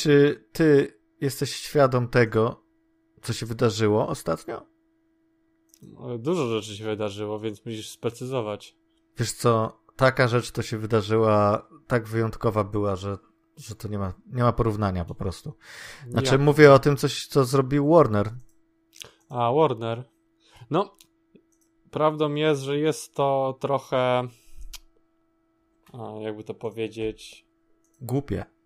czy ty jesteś świadom tego, co się wydarzyło ostatnio? Dużo rzeczy się wydarzyło, więc musisz sprecyzować. Wiesz co, taka rzecz to się wydarzyła, tak wyjątkowa była, że, że to nie ma, nie ma porównania po prostu. Znaczy, Jak? mówię o tym, coś, co zrobił Warner. A, Warner. No, prawdą jest, że jest to trochę. Jakby to powiedzieć. Głupie.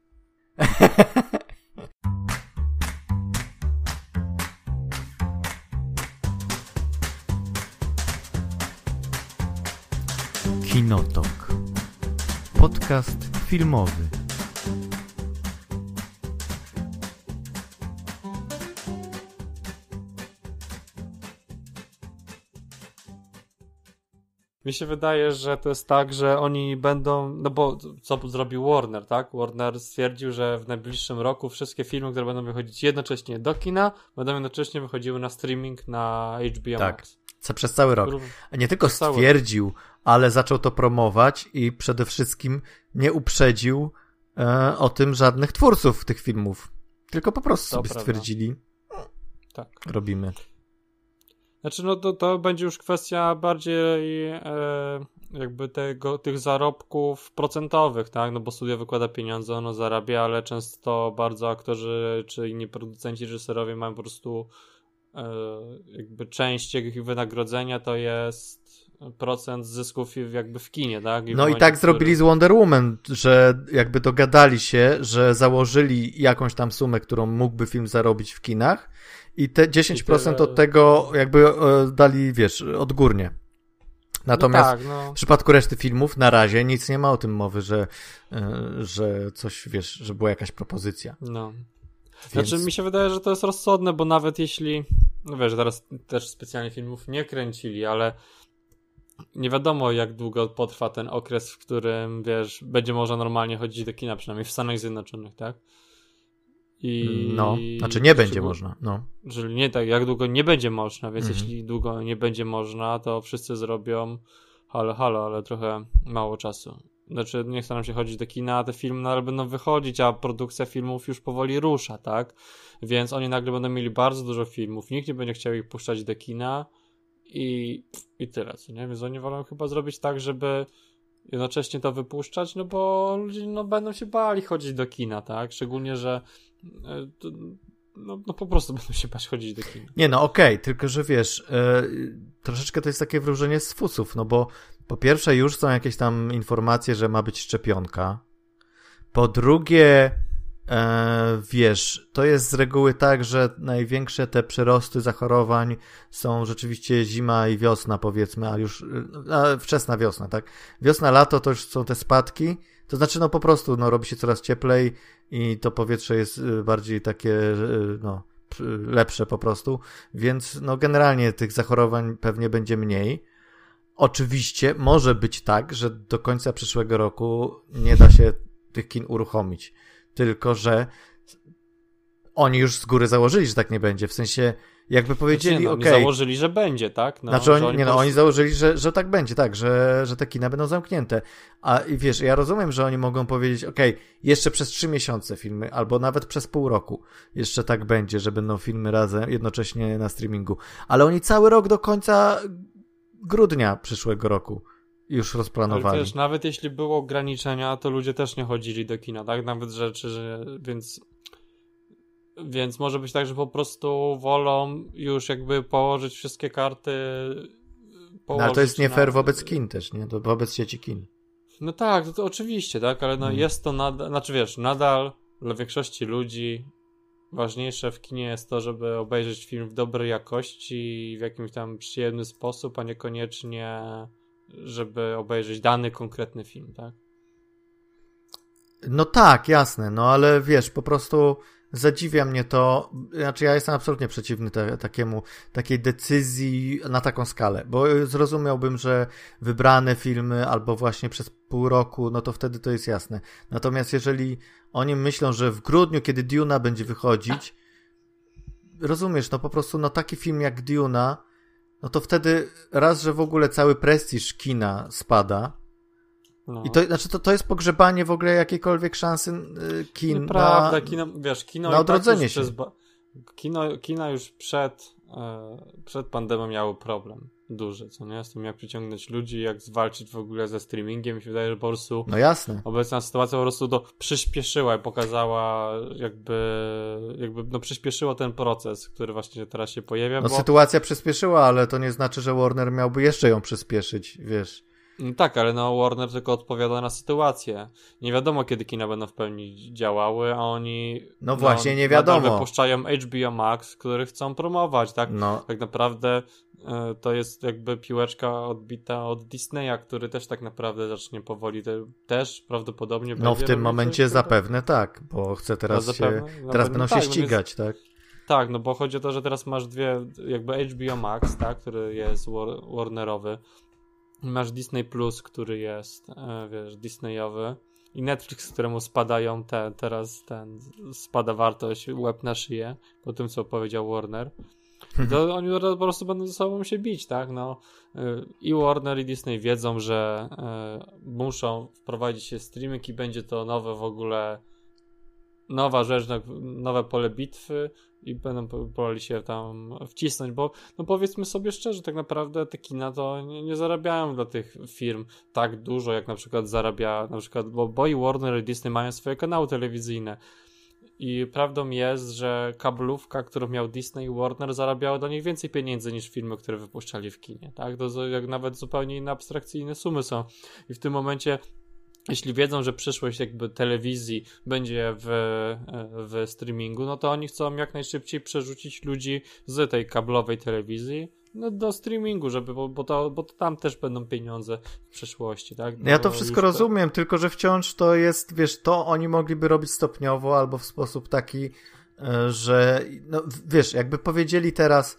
Kinotok. Podcast filmowy. Mi się wydaje, że to jest tak, że oni będą. No bo co zrobił Warner, tak? Warner stwierdził, że w najbliższym roku wszystkie filmy, które będą wychodzić jednocześnie do kina, będą jednocześnie wychodziły na streaming na HBO Tak. Max. Co przez cały rok. A nie tylko stwierdził, ale zaczął to promować i przede wszystkim nie uprzedził e, o tym żadnych twórców tych filmów. Tylko po prostu To sobie prawda. stwierdzili, Tak. robimy. Znaczy, no to, to będzie już kwestia bardziej e, jakby tego, tych zarobków procentowych, tak? No bo studio wykłada pieniądze, ono zarabia, ale często bardzo aktorzy czy inni producenci, reżyserowie mają po prostu e, jakby część ich wynagrodzenia to jest procent zysków jakby w kinie, tak? w No i tak w którym- zrobili z Wonder Woman, że jakby dogadali się, że założyli jakąś tam sumę, którą mógłby film zarobić w kinach i te 10% I tyle- od tego jakby e, dali, wiesz, odgórnie. Natomiast No tak, no. w przypadku reszty filmów na razie nic nie ma o tym mowy, że, e, że coś, wiesz, że była jakaś propozycja. no. Więc... Znaczy mi się wydaje, że to jest rozsądne, bo nawet jeśli, no wiesz, teraz też specjalnie filmów nie kręcili, ale nie wiadomo jak długo potrwa ten okres, w którym, wiesz, będzie można normalnie chodzić do kina, przynajmniej w Stanach Zjednoczonych, tak? I... No, znaczy nie będzie można, no. Czyli nie tak, jak długo nie będzie można, więc Mhm. jeśli długo nie będzie można, to wszyscy zrobią halo, halo, ale trochę mało czasu. Znaczy, nie chcę nam się chodzić do kina, a te filmy nadal będą wychodzić, a produkcja filmów już powoli rusza, tak? Więc oni nagle będą mieli bardzo dużo filmów, nikt nie będzie chciał ich puszczać do kina i, i tyle, co nie? Więc oni wolą chyba zrobić tak, żeby jednocześnie to wypuszczać, no bo ludzie no, będą się bali chodzić do kina, tak? Szczególnie, że to, no, no po prostu będą się bać chodzić do kina. Nie no, okej, tylko że wiesz, e, troszeczkę to jest takie wróżenie z fusów, no bo po pierwsze już są jakieś tam informacje, że ma być szczepionka. Po drugie, e, wiesz, to jest z reguły tak, że największe te przyrosty zachorowań są rzeczywiście zima i wiosna, powiedzmy, a już e, a wczesna wiosna, tak? Wiosna, lato to już są te spadki. To znaczy, no po prostu, no robi się coraz cieplej i to powietrze jest e, bardziej takie, e, no, lepsze po prostu, więc no generalnie tych zachorowań pewnie będzie mniej. Oczywiście może być tak, że do końca przyszłego roku nie da się tych kin uruchomić. Tylko, że oni już z góry założyli, że tak nie będzie. W sensie, jakby powiedzieli, Znaczy, no, oni założyli, że będzie, tak? No, znaczy, oni, nie no, oni założyli, że, że tak będzie, tak, że, że te kina będą zamknięte. A wiesz, ja rozumiem, że oni mogą powiedzieć, okej, jeszcze przez trzy miesiące filmy, albo nawet przez pół roku jeszcze tak będzie, że będą filmy razem, jednocześnie na streamingu. Ale oni cały rok do końca grudnia przyszłego roku już Ale rozplanowali. też nawet jeśli było ograniczenia, to ludzie też nie chodzili do kina, tak? Nawet rzeczy, że więc więc może być tak, że po prostu wolą już jakby położyć wszystkie karty No, ale to jest nie na- fair wobec kin też, nie? To wobec sieci kin. No tak, to, to oczywiście, tak, ale no Mm. jest to nadal, znaczy wiesz, nadal dla większości ludzi ważniejsze w kinie jest to, żeby obejrzeć film w dobrej jakości i w jakimś tam przyjemny sposób, a niekoniecznie żeby obejrzeć dany konkretny film, tak? No tak, jasne, no ale wiesz, po prostu zadziwia mnie to, znaczy ja jestem absolutnie przeciwny te, takiemu, takiej decyzji na taką skalę, bo zrozumiałbym, że wybrane filmy albo właśnie przez pół roku, no to wtedy to jest jasne. Natomiast jeżeli oni myślą, że w grudniu, kiedy Duna będzie wychodzić, rozumiesz, no po prostu no taki film jak Duna, no to wtedy raz, że w ogóle cały prestiż kina spada, No. I to, znaczy to, to jest pogrzebanie w ogóle jakiejkolwiek szansy y, kin Nieprawda, na, kino, wiesz, kino na tak odrodzenie tak się. Przez, kino, kina już przed, e, przed pandemią miały problem duży, co nie? Z tym jak przyciągnąć ludzi, jak zwalczyć w ogóle ze streamingiem. Mi się wydaje, że po prostu no jasne. obecna sytuacja po prostu to przyspieszyła i pokazała jakby, jakby no przyspieszyło ten proces, który właśnie teraz się pojawia. No bo... sytuacja przyspieszyła, ale to nie znaczy, że Warner miałby jeszcze ją przyspieszyć, wiesz. No tak, ale no Warner tylko odpowiada na sytuację. Nie wiadomo, kiedy kina będą w pełni działały, a oni. No, no właśnie, nie wiadomo. wypuszczają HBO Max, który chcą promować, tak? No. Tak naprawdę e, to jest jakby piłeczka odbita od Disneya, który też tak naprawdę zacznie powoli te, też prawdopodobnie. No w tym momencie zapewne tak, bo chce teraz no, zapewne, się. Teraz będą tak, się no ścigać, no więc, tak? Tak, no bo chodzi o to, że teraz masz dwie, jakby HBO Max, tak, który jest war, Warnerowy Masz Disney Plus, który jest, e, wiesz, Disneyowy i Netflix, któremu spadają te, teraz ten, spada wartość łeb na szyję, po tym co powiedział Warner. To oni po prostu będą ze sobą się bić, tak? No, e, I Warner i Disney wiedzą, że e, muszą wprowadzić się streaming i będzie to nowe w ogóle nowa rzecz, nowe pole bitwy i będą próbowali się tam wcisnąć, bo no powiedzmy sobie szczerze, tak naprawdę te kina to nie, nie, zarabiają dla tych firm tak dużo, jak na przykład zarabia, na przykład, bo, bo i Warner i Disney mają swoje kanały telewizyjne. I prawdą jest, że kablówka, którą miał Disney i Warner, zarabiała do nich więcej pieniędzy niż filmy, które wypuszczali w kinie. Tak? To jak nawet zupełnie inne abstrakcyjne sumy są. I w tym momencie jeśli wiedzą, że przyszłość jakby telewizji będzie w, w streamingu, no to oni chcą jak najszybciej przerzucić ludzi z tej kablowej telewizji no, do streamingu, żeby, bo, bo, to, bo to tam też będą pieniądze w przyszłości, tak? No, ja to wszystko rozumiem, to... tylko że wciąż to jest, wiesz, to oni mogliby robić stopniowo albo w sposób taki, e, że, no wiesz, jakby powiedzieli teraz,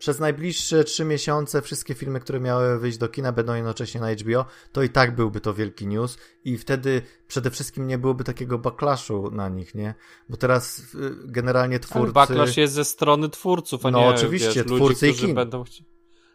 przez najbliższe trzy miesiące wszystkie filmy, które miały wyjść do kina, będą jednocześnie na HBO, to i tak byłby to wielki news i wtedy przede wszystkim nie byłoby takiego backlashu na nich, nie? Bo teraz y, generalnie twórcy... Ale backlash jest ze strony twórców, a no, nie no, oczywiście, wiesz, twórcy ludzi, i kin. będą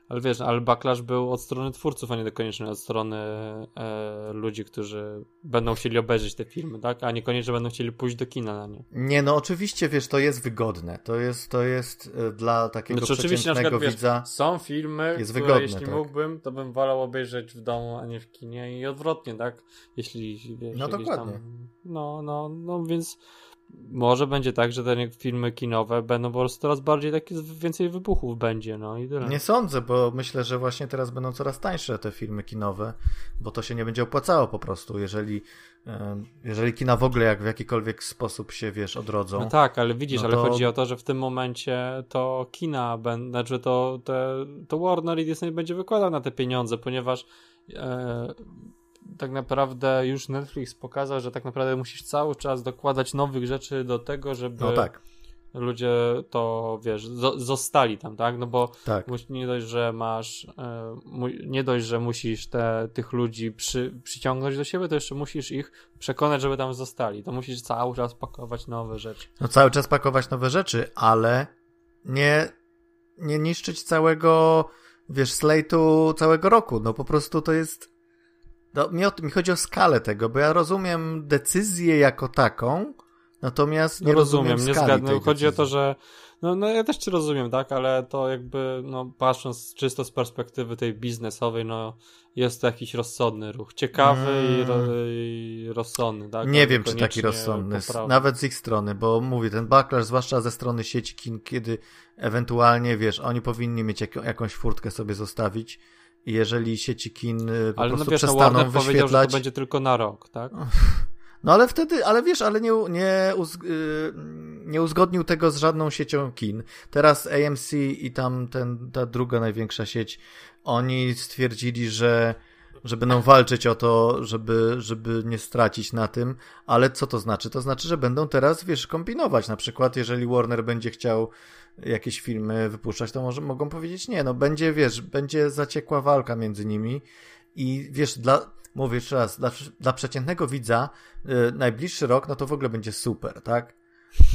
ale wiesz, ale backlash był od strony twórców, a nie koniecznie od strony e, ludzi, którzy będą chcieli obejrzeć te filmy, tak? A niekoniecznie będą chcieli pójść do kina na nie. Nie, no oczywiście, wiesz, to jest wygodne. To jest, to jest e, dla takiego znaczy, przeciętnego przykład, widza. Wiesz, są filmy, jest które wygodne, jeśli tak. mógłbym, to bym wolał obejrzeć w domu, a nie w kinie i odwrotnie, tak? Jeśli wiesz, No dokładnie. Tam, no, no, no, więc może będzie tak, że te filmy kinowe będą po prostu coraz bardziej takie, więcej wybuchów będzie, no i tyle. Nie sądzę, bo myślę, że właśnie teraz będą coraz tańsze te filmy kinowe, bo to się nie będzie opłacało po prostu, jeżeli jeżeli kina w ogóle jak w jakikolwiek sposób się, wiesz, odrodzą. No tak, ale widzisz, no to... ale chodzi o to, że w tym momencie to kina, ben, znaczy to, te, to Warner i Disney będzie wykładał na te pieniądze, ponieważ e, tak naprawdę już Netflix pokazał, że tak naprawdę musisz cały czas dokładać nowych rzeczy do tego, żeby no tak. ludzie to, wiesz, zostali tam, tak? No bo tak. nie dość, że masz, e, nie dość, że musisz te, tych ludzi przy, przyciągnąć do siebie, to jeszcze musisz ich przekonać, żeby tam zostali. To musisz cały czas pakować nowe rzeczy. No cały czas pakować nowe rzeczy, ale nie, nie niszczyć całego, wiesz, slate'u całego roku. No po prostu to jest no, mi, o, mi chodzi o skalę tego, bo ja rozumiem decyzję jako taką, natomiast nie no rozumiem, rozumiem nie zgadzam. Chodzi decyzji. o to, że no, no ja też cię rozumiem, tak, ale to jakby, no patrząc czysto z perspektywy tej biznesowej, no jest to jakiś rozsądny ruch. Ciekawy mm. i, ro, i, rozsądny, tak? Nie wiem, czy taki rozsądny, nawet z ich strony, bo mówię, ten backlash, zwłaszcza ze strony sieci kin, kiedy ewentualnie, wiesz, oni powinni mieć jak, jakąś furtkę sobie zostawić, jeżeli sieci kin y, po ale no prostu no wiesz, przestaną no wyświetlać... powiedział, że to będzie tylko na rok, tak? No ale wtedy, ale wiesz, ale nie, nie, uz, y, nie uzgodnił tego z żadną siecią kin. Teraz AMC i tam ten, ta druga największa sieć, oni stwierdzili, że że będą walczyć o to, żeby, żeby nie stracić na tym, ale co to znaczy? To znaczy, że będą teraz, wiesz, kombinować. Na przykład, jeżeli Warner będzie chciał jakieś filmy wypuszczać, to może mogą powiedzieć nie. No będzie, wiesz, będzie zaciekła walka między nimi i wiesz, dla, mówię jeszcze raz, dla, dla przeciętnego widza yy, najbliższy rok, no to w ogóle będzie super, tak?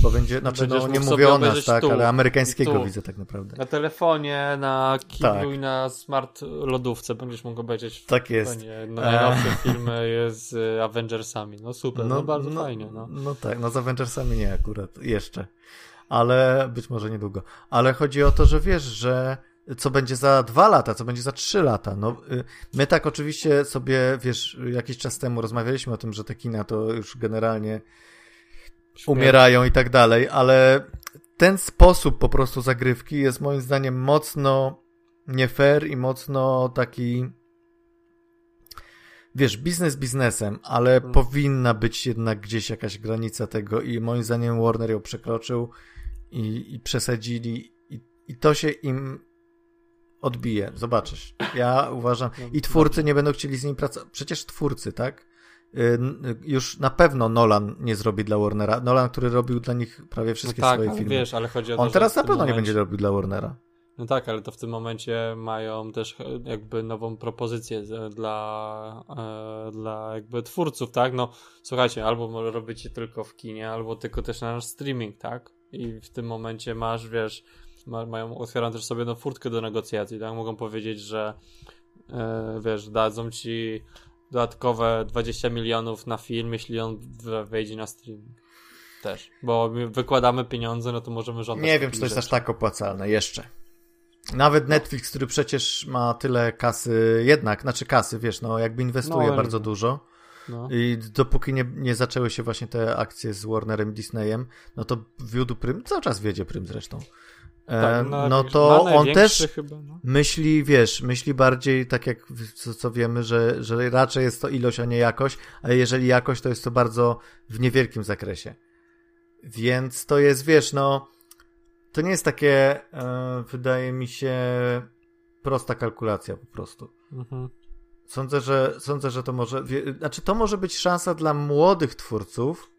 Bo będzie, znaczy no, nie mówię o nas, tak, tu, ale amerykańskiego tu. widzę tak naprawdę. Na telefonie, na kiblu tak. i na smart lodówce będziesz mógł obejrzeć. Tak jest. No, najnowsze filmy z Avengersami. No super, no, no bardzo no, fajnie. No. no tak, no z Avengersami nie akurat, jeszcze. Ale być może niedługo. Ale chodzi o to, że wiesz, że co będzie za dwa lata, co będzie za trzy lata. No, y, my tak oczywiście sobie, wiesz, jakiś czas temu rozmawialiśmy o tym, że te kina to już generalnie umierają i tak dalej, ale ten sposób po prostu zagrywki jest moim zdaniem mocno nie fair i mocno taki wiesz, biznes biznesem, ale hmm. powinna być jednak gdzieś jakaś granica tego i moim zdaniem Warner ją przekroczył i, i przesadzili i, i to się im odbije. Zobaczysz. Ja uważam. I twórcy nie będą chcieli z nim pracować. Przecież twórcy, tak? Y, już na pewno Nolan nie zrobi dla Warnera. Nolan, który robił dla nich prawie wszystkie no tak, swoje filmy. Wiesz, ale chodzi o to, On teraz na pewno momencie... nie będzie robił dla Warnera. No tak, ale to w tym momencie mają też jakby nową propozycję dla, e, dla jakby twórców, tak? No słuchajcie, albo robicie tylko w kinie, albo tylko też na nasz streaming, tak? I w tym momencie masz, wiesz, ma, mają, otwieram też sobie no, furtkę do negocjacji, tak? Mogą powiedzieć, że e, wiesz, dadzą ci dodatkowe 20 milionów na film, jeśli on wejdzie na streaming. Też, bo wykładamy pieniądze, no to możemy żądać. Nie wiem, czy to jest rzeczy. aż tak opłacalne jeszcze. Nawet Netflix, który przecież ma tyle kasy, jednak, znaczy kasy, wiesz, no jakby inwestuje no, bardzo nie. dużo. No. I dopóki nie, nie zaczęły się właśnie te akcje z Warnerem Disneyem, no to wiódł prym, cały czas wiedzie prym zresztą. Tak, no, no to on też chyba, no. myśli, wiesz, myśli bardziej tak jak co, co wiemy, że, że raczej jest to ilość, a nie jakość, ale jeżeli jakość, to jest to bardzo w niewielkim zakresie. Więc to jest, wiesz, no, to nie jest takie, e, wydaje mi się, prosta kalkulacja po prostu. Mhm. Sądzę, że, sądzę, że to może, wie, znaczy to może być szansa dla młodych twórców,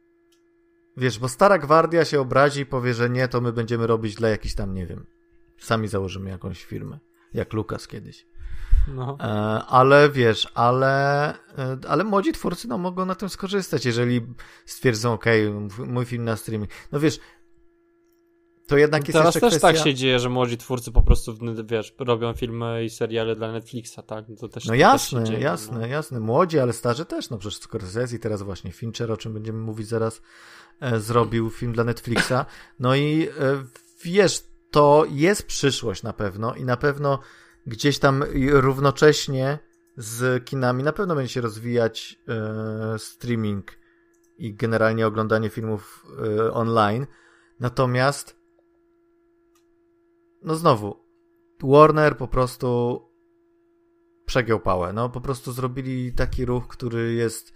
Wiesz, bo stara gwardia się obrazi i powie, że nie, to my będziemy robić dla jakichś tam, nie wiem, sami założymy jakąś firmę, jak Lukas kiedyś. No. E, ale wiesz, ale, e, ale młodzi twórcy no, mogą na tym skorzystać, jeżeli stwierdzą, ok, mój film na streaming. No wiesz, to jednak jest Teraz też kwestia... tak się dzieje, że młodzi twórcy po prostu, wiesz, robią filmy i seriale dla Netflixa, tak? To też, no jasne, też dzieje, jasne, no. jasne. Młodzi, ale starzy też, no przecież Scorsese i teraz właśnie Fincher, o czym będziemy mówić zaraz, E, zrobił film dla Netflixa. No i e, wiesz, to jest przyszłość na pewno i na pewno gdzieś tam równocześnie z kinami na pewno będzie się rozwijać e, streaming i generalnie oglądanie filmów online. Natomiast no znowu Warner po prostu przegiął pałę. No po prostu zrobili taki ruch, który jest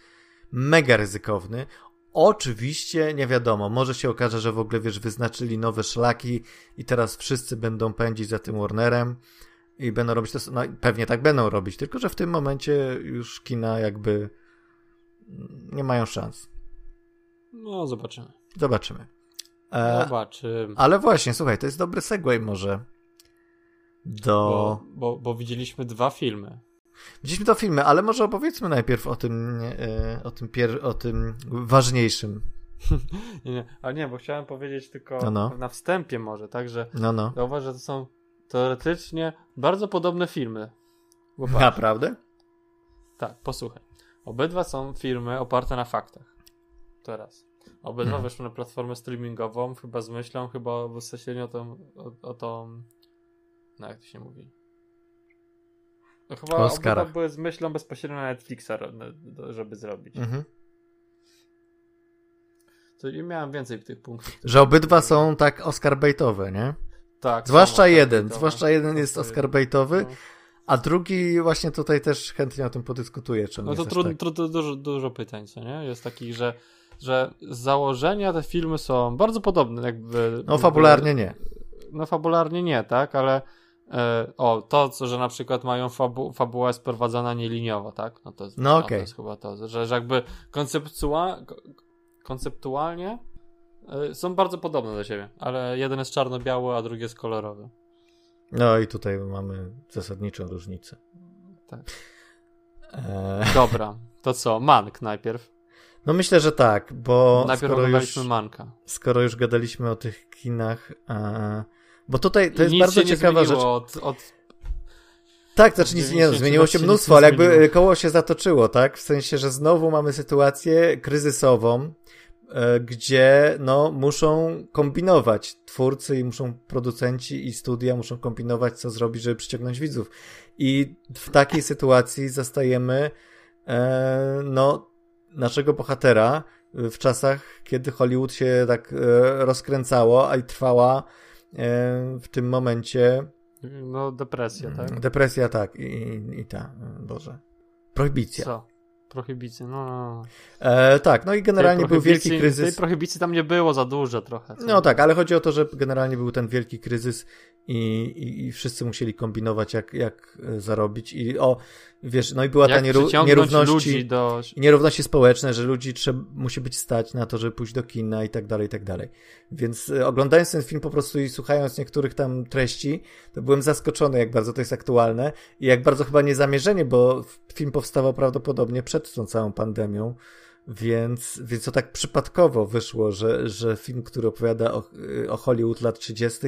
mega ryzykowny. Oczywiście nie wiadomo, może się okaże, że w ogóle wiesz, wyznaczyli nowe szlaki i teraz wszyscy będą pędzić za tym Warnerem i będą robić to, no pewnie tak będą robić, tylko że w tym momencie już kina jakby nie mają szans. No, zobaczymy. Zobaczymy. E, zobaczymy. Ale właśnie, słuchaj, to jest dobry segway może do... Bo, bo, bo widzieliśmy dwa filmy. Widzieliśmy to filmy, ale może opowiedzmy najpierw o tym, e, o tym, pier- o tym ważniejszym. nie, nie, ale nie, bo chciałem powiedzieć tylko no, no. na wstępie może, tak, że no, no. zauważ, że to są teoretycznie bardzo podobne filmy. Naprawdę? Tak, posłuchaj. Obydwa są filmy oparte na faktach. Teraz. Obydwa hmm. weszły na platformę streamingową, chyba z myślą, chyba w o tą, o, o tą, no jak to się mówi, no chyba Oscarach. były z myślą bezpośrednio na Netflixa, żeby zrobić. Mhm. To nie miałem więcej tych punktów. Że obydwa są tak Oscar baitowe, nie? Tak. Zwłaszcza jeden. Zwłaszcza jeden jest Oscar baitowy. No. A drugi właśnie tutaj też chętnie o tym podyskutuję. Czy no to trudno, tak... dużo, dużo pytań, co nie? Jest takich, że, że z założenia te filmy są bardzo podobne, jakby. No fabularnie nie. No fabularnie nie, tak, ale E, o, to, co, że na przykład mają fabu fabuła jest prowadzona nieliniowo, tak? No to jest, no, okay. to jest chyba to, że, że jakby konceptua konceptualnie y, są bardzo podobne do siebie, ale jeden jest czarno-biały, a drugi jest kolorowy. No i tutaj mamy zasadniczą różnicę. Tak. E... Dobra, to co? Mank najpierw. No myślę, że tak, bo Najpierw skoro już, Manka. skoro już gadaliśmy o tych kinach, e, bo tutaj to I jest bardzo ciekawa rzecz. Od, od... Tak, znaczy nic, nie, 90 zmieniło się mnóstwo, ale jakby zmieniło. e, koło się zatoczyło, tak? W sensie, że znowu mamy sytuację kryzysową, e, gdzie no muszą kombinować twórcy i muszą producenci i studia muszą kombinować, co zrobić, żeby przyciągnąć widzów. I w takiej sytuacji zastajemy e, no naszego bohatera w czasach, kiedy Hollywood się tak e, rozkręcało, a i trwała e, w tym momencie No, depresja, tak? depresja, tak, i, i, ta, Boże, prohibicja. Co? Prohibicja, no, no. no. E, tak, no i generalnie był wielki prohibicji- kryzys. Tej prohibicji tam nie było za dużo trochę. co? No tak, ale chodzi o to, że generalnie był ten wielki kryzys i, i, i wszyscy musieli kombinować, jak, jak e, zarobić. I o, wiesz, no i była ta Jak nieró- przyciągnąć nierówności. do... Nierówności społeczne, że ludzi trzeba, musi być stać na to, żeby pójść do kina i tak dalej, i tak dalej. Więc e, oglądając ten film po prostu i słuchając niektórych tam treści, to byłem zaskoczony, jak bardzo to jest aktualne i jak bardzo chyba niezamierzenie, bo film powstawał prawdopodobnie przed tą całą pandemią, więc, więc to tak przypadkowo wyszło, że, że film, który opowiada o, o Hollywood lat 30.,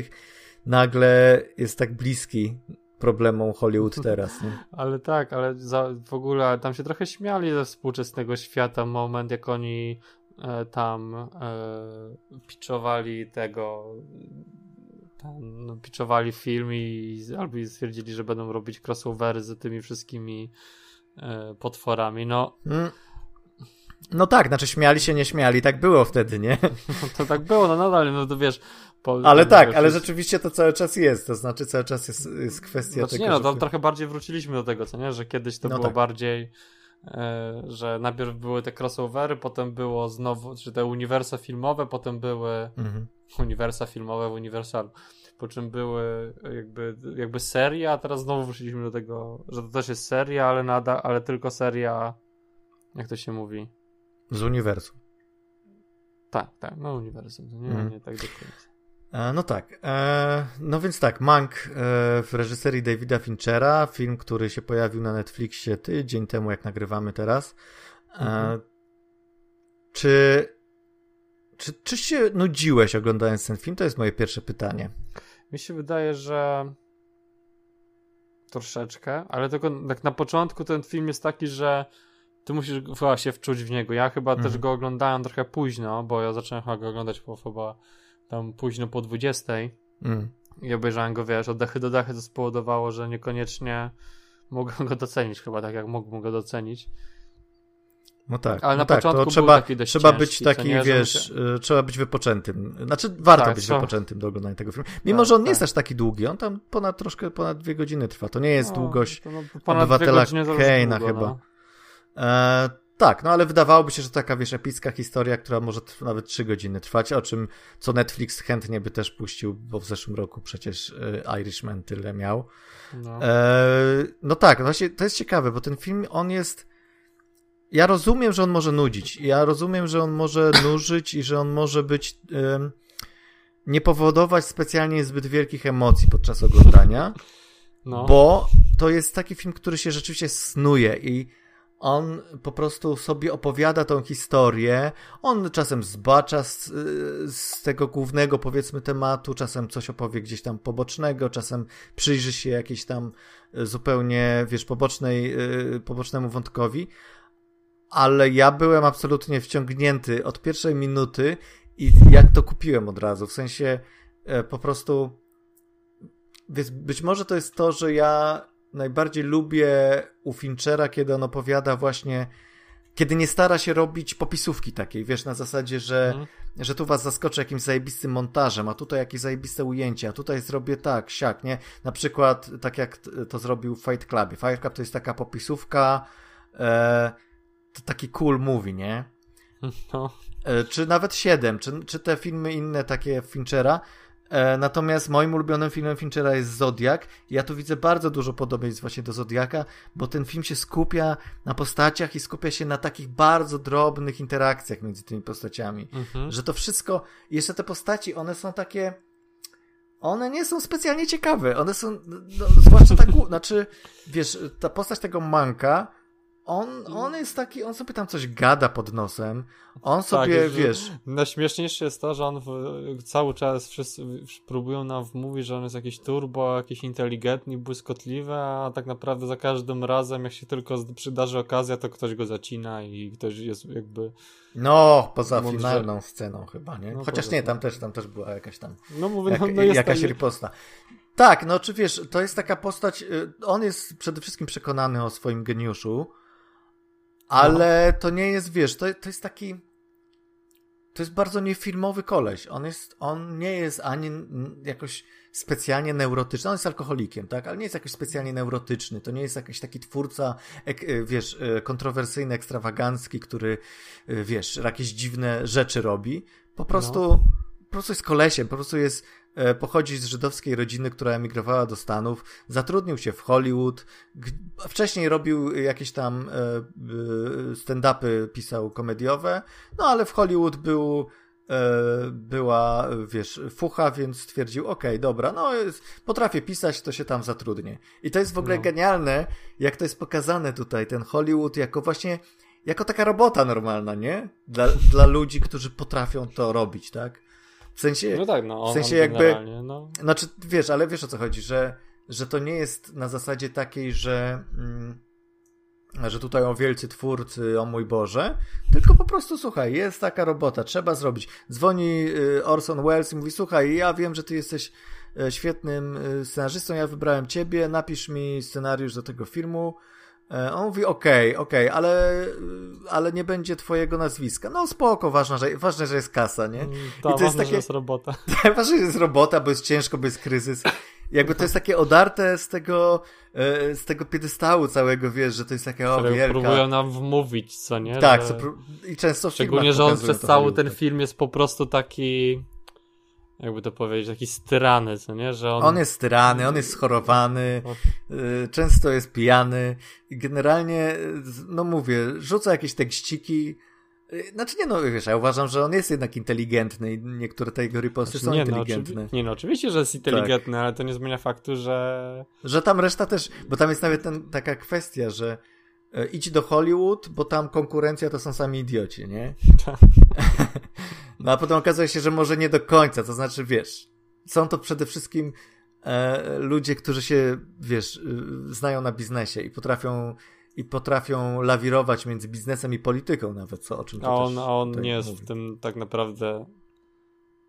nagle jest tak bliski problemom Hollywood teraz. Nie? Ale tak, ale za, w ogóle tam się trochę śmiali ze współczesnego świata moment, jak oni e, tam e, pitchowali tego tam, no, pitchowali film i albo stwierdzili, że będą robić crossovery z tymi wszystkimi e, potworami. No, Mm. No tak, znaczy śmiali się, nie śmiali, tak było wtedy, nie? to tak było, no nadal, no to wiesz... Po, Ale tak, ale rzeczywiście to cały czas jest, to znaczy cały czas jest, jest kwestia Znaczy tego, nie, no to że- trochę bardziej wróciliśmy do tego, co nie? Że kiedyś to No było tak. bardziej, e, że najpierw były te crossovery, potem było znowu, czy te uniwersa filmowe, potem były Mhm. uniwersa filmowe w Universalu. Po czym były jakby, jakby seria, a teraz znowu wróciliśmy do tego, że to też jest seria, ale nada, ale tylko seria, jak to się mówi? Z uniwersum. Tak, tak, no uniwersum, nie, Mhm. nie tak do końca. E, no tak, e, no więc tak, Mank e, w reżyserii Davida Finchera, film, który się pojawił na Netflixie tydzień temu, jak nagrywamy teraz. Mhm. Czy, czy, czy się nudziłeś oglądając ten film? To jest moje pierwsze pytanie. Mi się wydaje, że troszeczkę, ale tylko tak na początku ten film jest taki, że ty musisz chyba się wczuć w niego. Ja chyba Mhm. też go oglądałem trochę późno, bo ja zacząłem chyba go oglądać po chyba tam późno po 20 Mm. i obejrzałem go, wiesz, od dechy do dechy, to spowodowało, że niekoniecznie mogłem go docenić, chyba tak jak mógłbym go docenić. No tak, Ale no na tak, początku to był trzeba, taki dość trzeba ciężki, być co taki, nie, wiesz, y, trzeba być wypoczętym. Znaczy, warto Tak, być trzeba- wypoczętym do oglądania tego filmu. Mimo, Tak, że on nie tak. jest aż taki długi, on tam ponad troszkę, ponad dwie godziny trwa. To nie jest No, długość no, obywatela długo, chyba. No. E, tak, no ale wydawałoby się, że taka, wiesz, epicka historia, która może nawet trzy godziny trwać, o czym, co Netflix chętnie by też puścił, bo w zeszłym roku przecież e, Irishman tyle miał. No. E, no tak, właśnie to jest ciekawe, bo ten film, on jest. Ja rozumiem, że on może nudzić. Ja rozumiem, że on może nużyć i że on może być. em, nie powodować specjalnie zbyt wielkich emocji podczas oglądania, no. bo to jest taki film, który się rzeczywiście snuje i on po prostu sobie opowiada tą historię. On czasem zbacza z, z tego głównego, powiedzmy, tematu, czasem coś opowie gdzieś tam pobocznego, czasem przyjrzy się jakiejś tam e, zupełnie, wiesz, pobocznej, e, pobocznemu wątkowi. Ale ja byłem absolutnie wciągnięty od pierwszej minuty i jak to kupiłem od razu. W sensie e, po prostu. Więc być może to jest to, że ja najbardziej lubię u Finchera, kiedy on opowiada właśnie, kiedy nie stara się robić popisówki takiej, wiesz, na zasadzie, że, Mhm. że tu was zaskoczę jakimś zajebistym montażem, a tutaj jakieś zajebiste ujęcia, a tutaj zrobię tak, siak, nie? Na przykład tak jak to zrobił w Fight Clubie. Fight Club to jest taka popisówka, e, to taki cool movie, nie? No. E, czy nawet 7, czy, czy te filmy inne takie Finchera. E, natomiast moim ulubionym filmem Finchera jest Zodiak. Ja tu widzę bardzo dużo podobieństw właśnie do Zodiaka, bo ten film się skupia na postaciach i skupia się na takich bardzo drobnych interakcjach między tymi postaciami. Mhm. Że to wszystko, jeszcze te postaci, one są takie. One nie są specjalnie ciekawe. One są, no, zwłaszcza ta, znaczy, wiesz, ta postać tego manka, on, on jest taki, on sobie tam coś gada pod nosem. On tak, sobie, tak, wiesz. Najśmieszniejsze jest to, że on w, cały czas wszyscy próbują nam wmówić, że on jest jakiś turbo, jakiś inteligentny, błyskotliwy, a tak naprawdę za każdym razem, jak się tylko przydarzy okazja, to ktoś go zacina i ktoś jest jakby. No, poza mądrze... finalną sceną chyba, nie? No, Chociaż nie, tam też, tam też była jakaś tam. No mówię, jak, no, no jakaś tam... riposta. Tak, no czy wiesz, to jest taka postać, y, on jest przede wszystkim przekonany o swoim geniuszu, ale no. to nie jest, wiesz, to, to jest taki. To jest bardzo niefilmowy koleś. On jest, on nie jest ani jakoś specjalnie neurotyczny. On jest alkoholikiem, tak? Ale nie jest jakoś specjalnie neurotyczny. To nie jest jakiś taki twórca, ek, wiesz, e, kontrowersyjny, ekstrawagancki, który, e, wiesz, jakieś dziwne rzeczy robi. Po prostu, no. po prostu jest kolesiem, po prostu jest E, pochodzi z żydowskiej rodziny, która emigrowała do Stanów, zatrudnił się w Hollywood, wcześniej robił jakieś tam e, e, stand-upy, pisał komediowe, no ale w Hollywood był była, wiesz, fucha, więc stwierdził, okej, okay, dobra, no potrafię pisać, to się tam zatrudnię. I to jest w ogóle no. genialne, jak to jest pokazane tutaj, ten Hollywood jako właśnie, jako taka robota normalna, nie? Dla, dla ludzi, którzy potrafią to robić, tak? W sensie, no tak, no, w sensie jakby, no. znaczy wiesz, ale wiesz o co chodzi, że, że to nie jest na zasadzie takiej, że, mm, że tutaj o wielcy twórcy, o mój Boże, tylko po prostu słuchaj, jest taka robota, trzeba zrobić. Dzwoni y, Orson Welles i mówi, słuchaj, ja wiem, że ty jesteś e, świetnym y, scenarzystą, ja wybrałem ciebie, napisz mi scenariusz do tego filmu, on mówi, okej, okay, okej, okay, ale, ale nie będzie twojego nazwiska. No spoko, ważne, że, ważne, że jest kasa, nie? Mm, I to jest takie... że jest robota. ważne, że jest robota, bo jest ciężko, bo jest kryzys. Jakby to jest takie odarte z tego, e, z tego piedestału całego, wiesz, że to jest takie, o, wielka... próbują nam wmówić, co nie? Tak, że... i często Szczególnie, że on przez cały ten film jest po prostu taki jakby to powiedzieć, taki styrany, co nie? Że on... on jest styrany, on jest schorowany, y, często jest pijany generalnie, no mówię, rzuca jakieś tekściki, y, znaczy nie no, wiesz, ja uważam, że on jest jednak inteligentny i niektóre te jego riposty znaczy, są nie, inteligentne. No, nie no, oczywiście, że jest inteligentny, tak. ale to nie zmienia faktu, że... Że tam reszta też, bo tam jest nawet ten, taka kwestia, że idź do Hollywood, bo tam konkurencja to są sami idioci, nie? Tak. no a potem okazuje się, że może nie do końca, to znaczy, wiesz, są to przede wszystkim e, ludzie, którzy się, wiesz, e, znają na biznesie i potrafią i potrafią lawirować między biznesem i polityką nawet, co o czym A on, a on nie jest mówi. w tym tak naprawdę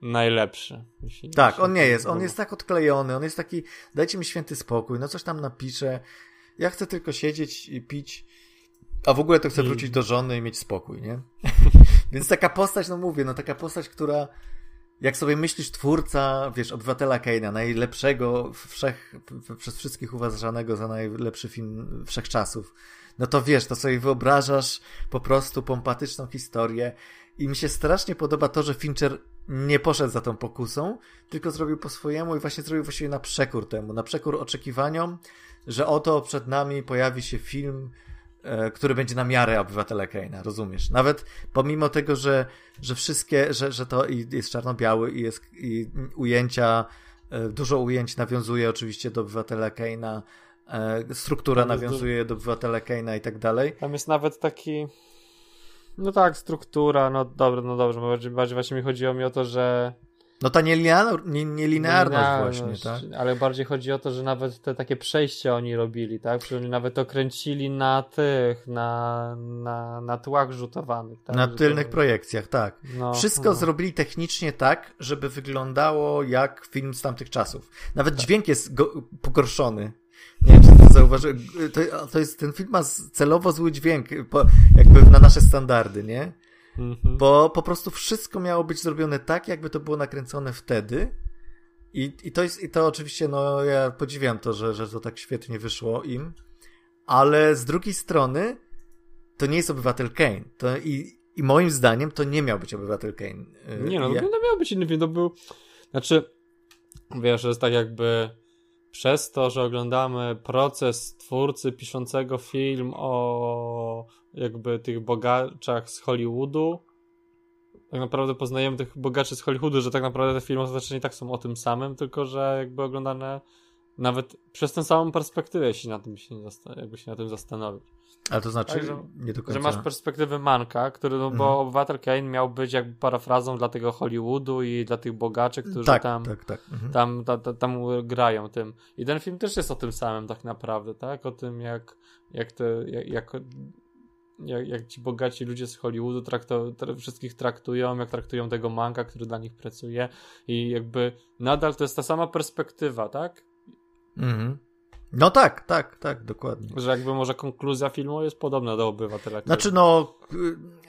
najlepszy. Tak, on nie jest. On jest tak odklejony, on jest taki, dajcie mi święty spokój, no coś tam napisze. Ja chcę tylko siedzieć i pić a w ogóle to chcę wrócić do żony i mieć spokój, nie? Więc taka postać, no mówię, no taka postać, która jak sobie myślisz twórca, wiesz, obywatela Keina, najlepszego wszech, przez wszystkich uważanego za najlepszy film wszechczasów, no to wiesz, to sobie wyobrażasz po prostu pompatyczną historię i mi się strasznie podoba to, że Fincher nie poszedł za tą pokusą, tylko zrobił po swojemu i właśnie zrobił właściwie na przekór temu, na przekór oczekiwaniom, że oto przed nami pojawi się film, E, który będzie na miarę obywatela Keina, rozumiesz? Nawet pomimo tego, że, że wszystkie, że, że to jest czarno-biały i jest i ujęcia, e, dużo ujęć nawiązuje oczywiście do obywatela Keina, e, struktura nawiązuje do obywatela Keina i tak dalej. Tam jest nawet taki no tak, struktura, no dobra, no dobrze, bardziej, bardziej właśnie mi chodziło mi o to, że no ta nielinearność, nie, nielinearność właśnie, tak? Ale bardziej chodzi o to, że nawet te takie przejścia oni robili, tak? Że oni nawet to kręcili na tych, na, na, na tłach rzutowanych. Tak? Na tylnych to... projekcjach, tak. No, Wszystko no. zrobili technicznie tak, żeby wyglądało jak film z tamtych czasów. Nawet tak. dźwięk jest go, pogorszony. Nie wiem, czy to zauważyłeś. To, to jest, ten film ma celowo zły dźwięk, po, jakby na nasze standardy, nie? Mhm. Bo po prostu wszystko miało być zrobione tak, jakby to było nakręcone wtedy. I, i, to, jest, i to oczywiście, no ja podziwiam to, że, że to tak świetnie wyszło im. Ale z drugiej strony, to nie jest obywatel Kane. To i, i moim zdaniem to nie miał być obywatel Kane. Nie, no, ja... no miał być inny film. To był. Znaczy, wiesz, że jest tak jakby przez to, że oglądamy proces twórcy piszącego film o jakby tych bogaczach z Hollywoodu, tak naprawdę poznajemy tych bogaczy z Hollywoodu, że tak naprawdę te filmy ostatecznie tak są o tym samym, tylko że jakby oglądane nawet przez tę samą perspektywę, jeśli na tym się, jakby się na tym zastanowić. Ale to znaczy, że, nie do końca. Że masz perspektywę Manka, który, no bo mhm. Obywatel Kane miał być jakby parafrazą dla tego Hollywoodu i dla tych bogaczy, którzy tak, tam, tak, tak. Mhm. Tam, ta, ta, tam grają tym. I ten film też jest o tym samym tak naprawdę, tak? O tym, jak, jak, te, jak, jak jak, jak ci bogaci ludzie z Hollywoodu tra wszystkich traktują, jak traktują tego manka, który dla nich pracuje i jakby nadal to jest ta sama perspektywa, tak? Mhm. No tak, tak, tak, dokładnie. Że jakby może konkluzja filmu jest podobna do Obywatela. Znaczy no,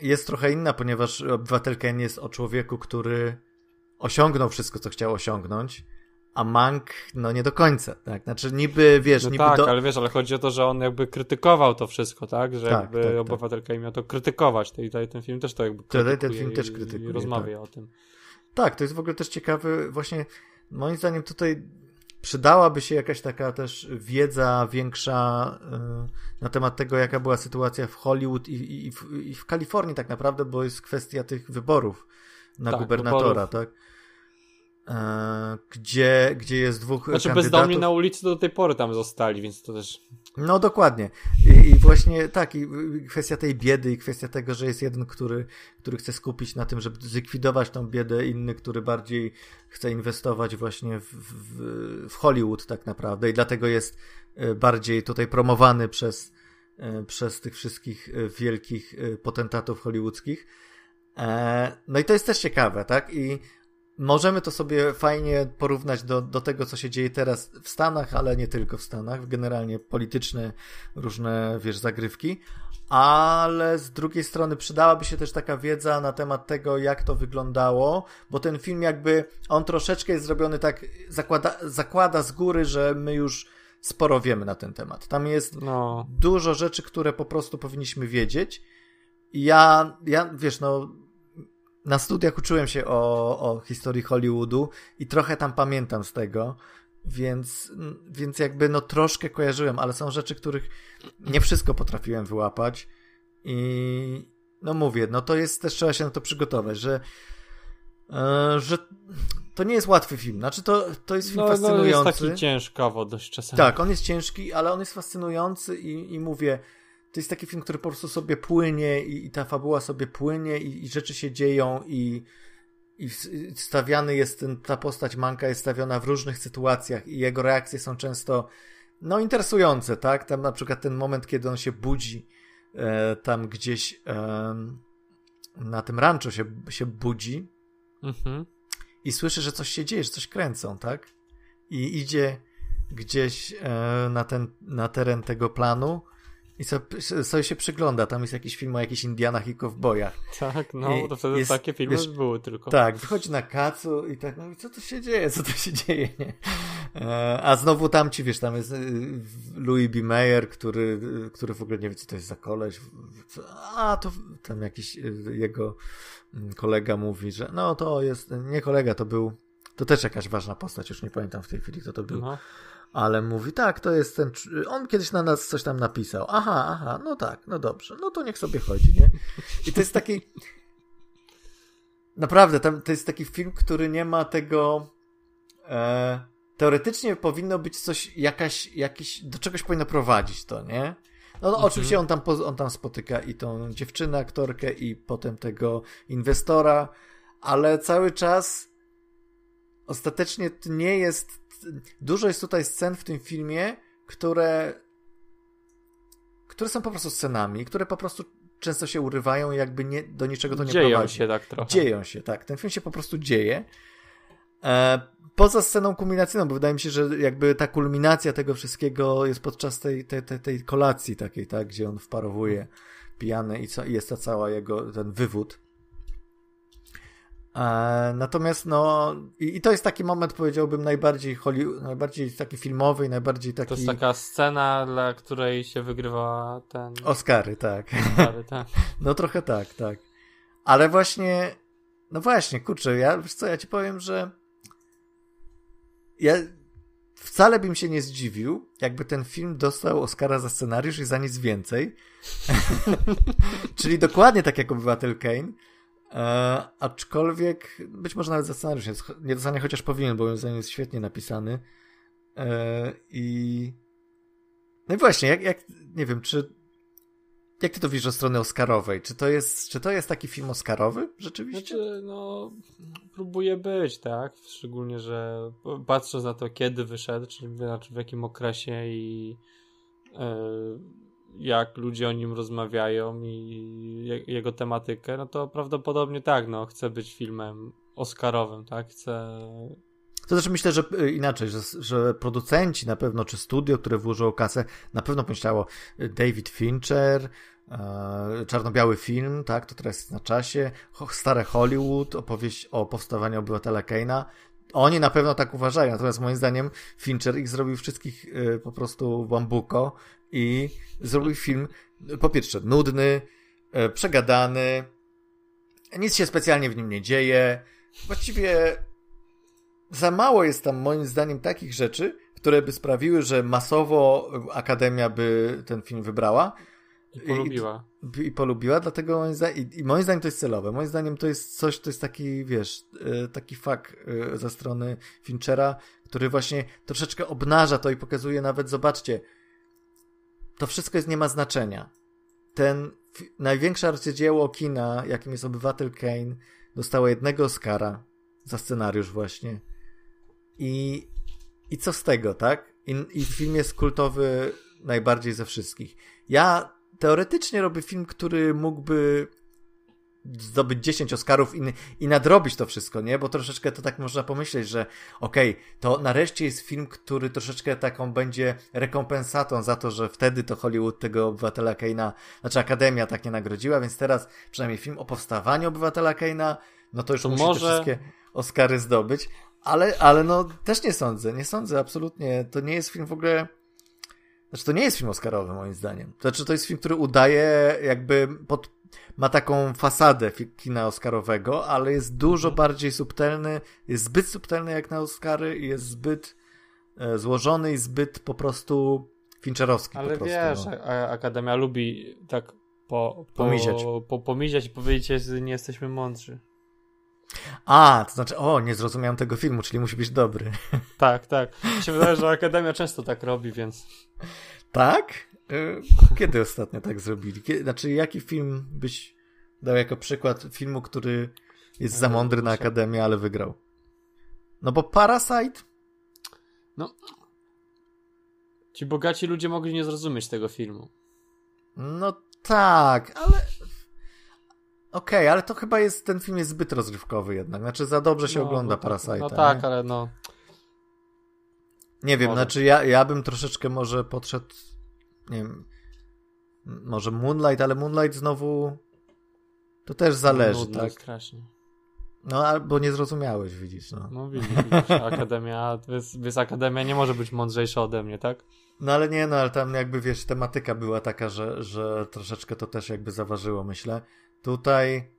jest trochę inna, ponieważ Obywatel Ken jest o człowieku, który osiągnął wszystko, co chciał osiągnąć, a Mank, no nie do końca, tak? Znaczy niby, wiesz, no niby tak, do... ale wiesz, ale chodzi o to, że on jakby krytykował to wszystko, tak? Że tak, jakby tak, obywatelka tak. miał to krytykować. I tutaj ten film też to jakby krytykuje ten film też krytykuje, i rozmawia tak. o tym. Tak, to jest w ogóle też ciekawy, właśnie moim zdaniem tutaj przydałaby się jakaś taka też wiedza większa y, na temat tego, jaka była sytuacja w Hollywood i, i, i, w, i w Kalifornii tak naprawdę, bo jest kwestia tych wyborów na tak, gubernatora, wyborów. tak? E, gdzie, gdzie jest dwóch znaczy, kandydatów. bezdomni na ulicy do tej pory tam zostali, więc to też... No dokładnie. I, I, właśnie tak, i kwestia tej biedy i kwestia tego, że jest jeden, który, który chce skupić na tym, żeby zlikwidować tą biedę, inny, który bardziej chce inwestować właśnie w, w, w Hollywood tak naprawdę i dlatego jest e, bardziej tutaj promowany przez, e, przez tych wszystkich wielkich potentatów hollywoodzkich. No i to jest też ciekawe, tak? I możemy to sobie fajnie porównać do, do tego, co się dzieje teraz w Stanach, ale nie tylko w Stanach, generalnie polityczne różne, wiesz, zagrywki, ale z drugiej strony przydałaby się też taka wiedza na temat tego, jak to wyglądało, bo ten film jakby, on troszeczkę jest zrobiony tak, zakłada, zakłada z góry, że my już sporo wiemy na ten temat. Tam jest no. dużo rzeczy, które po prostu powinniśmy wiedzieć. Ja, ja, wiesz, no, na studiach uczyłem się o, o historii Hollywoodu i trochę tam pamiętam z tego, więc, więc jakby no troszkę kojarzyłem, ale są rzeczy, których nie wszystko potrafiłem wyłapać i no mówię, no to jest też trzeba się na to przygotować, że e, że to nie jest łatwy film. Znaczy, to, to jest film no, fascynujący. No jest taki ciężkawo dość czasami. Tak, on jest ciężki, ale on jest fascynujący i, i mówię, to jest taki film, który po prostu sobie płynie i, i ta fabuła sobie płynie i, i, rzeczy się dzieją i, i stawiany jest ten, ta postać Manka jest stawiona w różnych sytuacjach i jego reakcje są często no interesujące, tak? Tam na przykład ten moment, kiedy on się budzi e, tam gdzieś e, na tym ranczu się, się budzi mhm. i słyszy, że coś się dzieje, że coś kręcą, tak? I idzie gdzieś e, na, ten, na teren tego planu i sobie, sobie się przygląda, tam jest jakiś film o jakichś Indianach i kowbojach. Tak, no, I to wtedy jest, takie filmy wiesz, były tylko. Tak, wychodzi na kacu i tak, no co tu się dzieje, co tu się dzieje, nie? E, a znowu tam ci, wiesz, tam jest y, Louis B. Mayer, który, który w ogóle nie wie, co to jest za koleś. A, to tam jakiś y, jego mm, kolega mówi, że no to jest, nie kolega, to był, to też jakaś ważna postać, już nie pamiętam w tej chwili, kto to był. No ale mówi, tak, to jest ten, on kiedyś na nas coś tam napisał, aha, aha, no tak, no dobrze, no to niech sobie chodzi, nie? I to jest taki, naprawdę, tam, to jest taki film, który nie ma tego, e, teoretycznie powinno być coś, jakaś, jakiś, do czegoś powinno prowadzić to, nie? No, no mhm. oczywiście on tam, on tam spotyka i tą dziewczynę, aktorkę i potem tego inwestora, ale cały czas ostatecznie to nie jest dużo jest tutaj scen w tym filmie, które które są po prostu scenami, które po prostu często się urywają i jakby nie, do niczego to nie dzieją prowadzi. Dzieją się tak trochę. Dzieją się, tak. Ten film się po prostu dzieje. E, poza sceną kulminacyjną, bo wydaje mi się, że jakby ta kulminacja tego wszystkiego jest podczas tej, tej, tej, tej kolacji takiej, tak, gdzie on wparowuje pijany i, co, i jest ta cała jego, ten wywód. E, natomiast no i, i, to jest taki moment powiedziałbym najbardziej Hollywood, najbardziej taki filmowy i najbardziej taki... To jest taka scena, dla której się wygrywa ten... Oscary, tak. Oscary, tak. no trochę tak, tak. Ale właśnie, no właśnie, kurczę, ja, wiesz co, ja ci powiem, że ja wcale bym się nie zdziwił, jakby ten film dostał Oscara za scenariusz i za nic więcej. Czyli dokładnie tak jak Obywatel Kane, E, aczkolwiek być może nawet za scenariusz nie dostanie, chociaż powinien, bo moim zdaniem jest świetnie napisany. E, I no i właśnie, jak, jak nie wiem, czy jak ty to widzisz od strony Oscarowej? Czy to jest, czy to jest taki film Oscarowy rzeczywiście? Znaczy, no, próbuje być, tak? Szczególnie, że patrząc na to, kiedy wyszedł, czyli znaczy w jakim okresie i yy, jak ludzie o nim rozmawiają i jego tematykę, no to prawdopodobnie tak, no, chce być filmem Oscarowym, tak? Chce to też myślę, że y, inaczej, że, że producenci na pewno, czy studio, które włożyło kasę, na pewno pomyślało y, David Fincher, e, czarno-biały film, tak, to teraz jest na czasie, stare Hollywood, opowieść o powstawaniu obywatela Keina. Oni na pewno tak uważają, natomiast moim zdaniem Fincher ich zrobił wszystkich y, po prostu bambuko i zrobił film, po pierwsze, nudny, przegadany, nic się specjalnie w nim nie dzieje, właściwie za mało jest tam moim zdaniem takich rzeczy, które by sprawiły, że masowo Akademia by ten film wybrała. I polubiła. I, i polubiła, dlatego moim zdaniem, i, i, moim zdaniem to jest celowe. Moim zdaniem to jest coś, to jest taki, wiesz, e, taki fakt e, ze strony Finchera, który właśnie troszeczkę obnaża to i pokazuje nawet, zobaczcie, to wszystko jest, nie ma znaczenia. Ten największe arcydzieło kina, jakim jest Obywatel Kane, dostało jednego Oscara za scenariusz właśnie. I, i co z tego, tak? I, I film jest kultowy najbardziej ze wszystkich. Ja teoretycznie robię film, który mógłby zdobyć 10 Oscarów i, i nadrobić to wszystko, nie? Bo troszeczkę to tak można pomyśleć, że okej, okay, to nareszcie jest film, który troszeczkę taką będzie rekompensatą za to, że wtedy to Hollywood tego obywatela Keina, znaczy Akademia tak nie nagrodziła, więc teraz przynajmniej film o powstawaniu obywatela Keina, no to już to musi może... te wszystkie Oscary zdobyć, ale, ale no też nie sądzę, nie sądzę absolutnie. To nie jest film w ogóle. Znaczy, to nie jest film Oscarowy, moim zdaniem. To znaczy, to jest film, który udaje, jakby pod, ma taką fasadę kina Oscarowego, ale jest dużo mhm. bardziej subtelny, jest zbyt subtelny jak na Oscary i jest zbyt e, złożony i zbyt po prostu fincherowski. Ale po wiesz, no. Akademia lubi tak po, po, pomiziać. Po, pomiziać i powiedzieć, że nie jesteśmy mądrzy. A, to znaczy, o, nie zrozumiałem tego filmu, czyli musi być dobry. Tak, tak. Mi się wydaje, że Akademia często tak robi, więc. Tak? Y, kiedy ostatnio tak zrobili? Kiedy, znaczy, jaki film byś dał jako przykład filmu, który jest za mądry na Akademię, ale wygrał? No bo Parasite? No. Ci bogaci ludzie mogli nie zrozumieć tego filmu. No tak, ale Okej, okay, ale to chyba jest, ten film jest zbyt rozrywkowy jednak. Znaczy za dobrze się no, ogląda no, Parasite. No tak, ale no. Nie wiem, może. znaczy ja, ja bym troszeczkę może podszedł, nie wiem, może Moonlight, ale Moonlight znowu to też zależy, no, tak? strasznie. No, albo nie zrozumiałeś, widzisz, no. No widzisz, widzisz Akademia, więc, Akademia nie może być mądrzejsza ode mnie, tak? No ale nie, no ale tam jakby, wiesz, tematyka była taka, że, że troszeczkę to też jakby zaważyło, myślę. Tutaj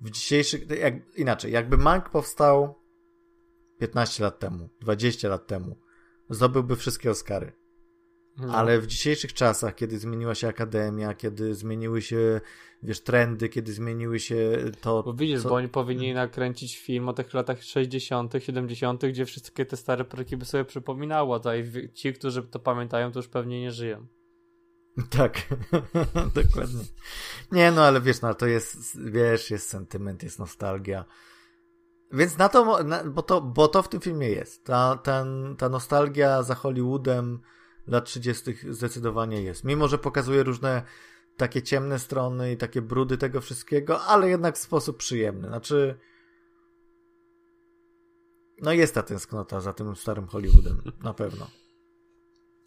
w dzisiejszych, jak, inaczej, jakby Mank powstał 15 lat temu, 20 lat temu, zdobyłby wszystkie Oscary. No. Ale w dzisiejszych czasach, kiedy zmieniła się akademia, kiedy zmieniły się, wiesz, trendy, kiedy zmieniły się to. Bo widzisz, co... bo oni powinni nakręcić film o tych latach 60., 70., gdzie wszystkie te stare proki by sobie przypominało, a ci, którzy to pamiętają, to już pewnie nie żyją. Tak, dokładnie. Nie, no ale wiesz, no to jest, wiesz, jest sentyment, jest nostalgia. Więc na to, na, bo, to bo to w tym filmie jest. Ta, ten, ta nostalgia za Hollywoodem lat 30. zdecydowanie jest. Mimo, że pokazuje różne takie ciemne strony i takie brudy tego wszystkiego, ale jednak w sposób przyjemny. Znaczy, no jest ta tęsknota za tym starym Hollywoodem, na pewno.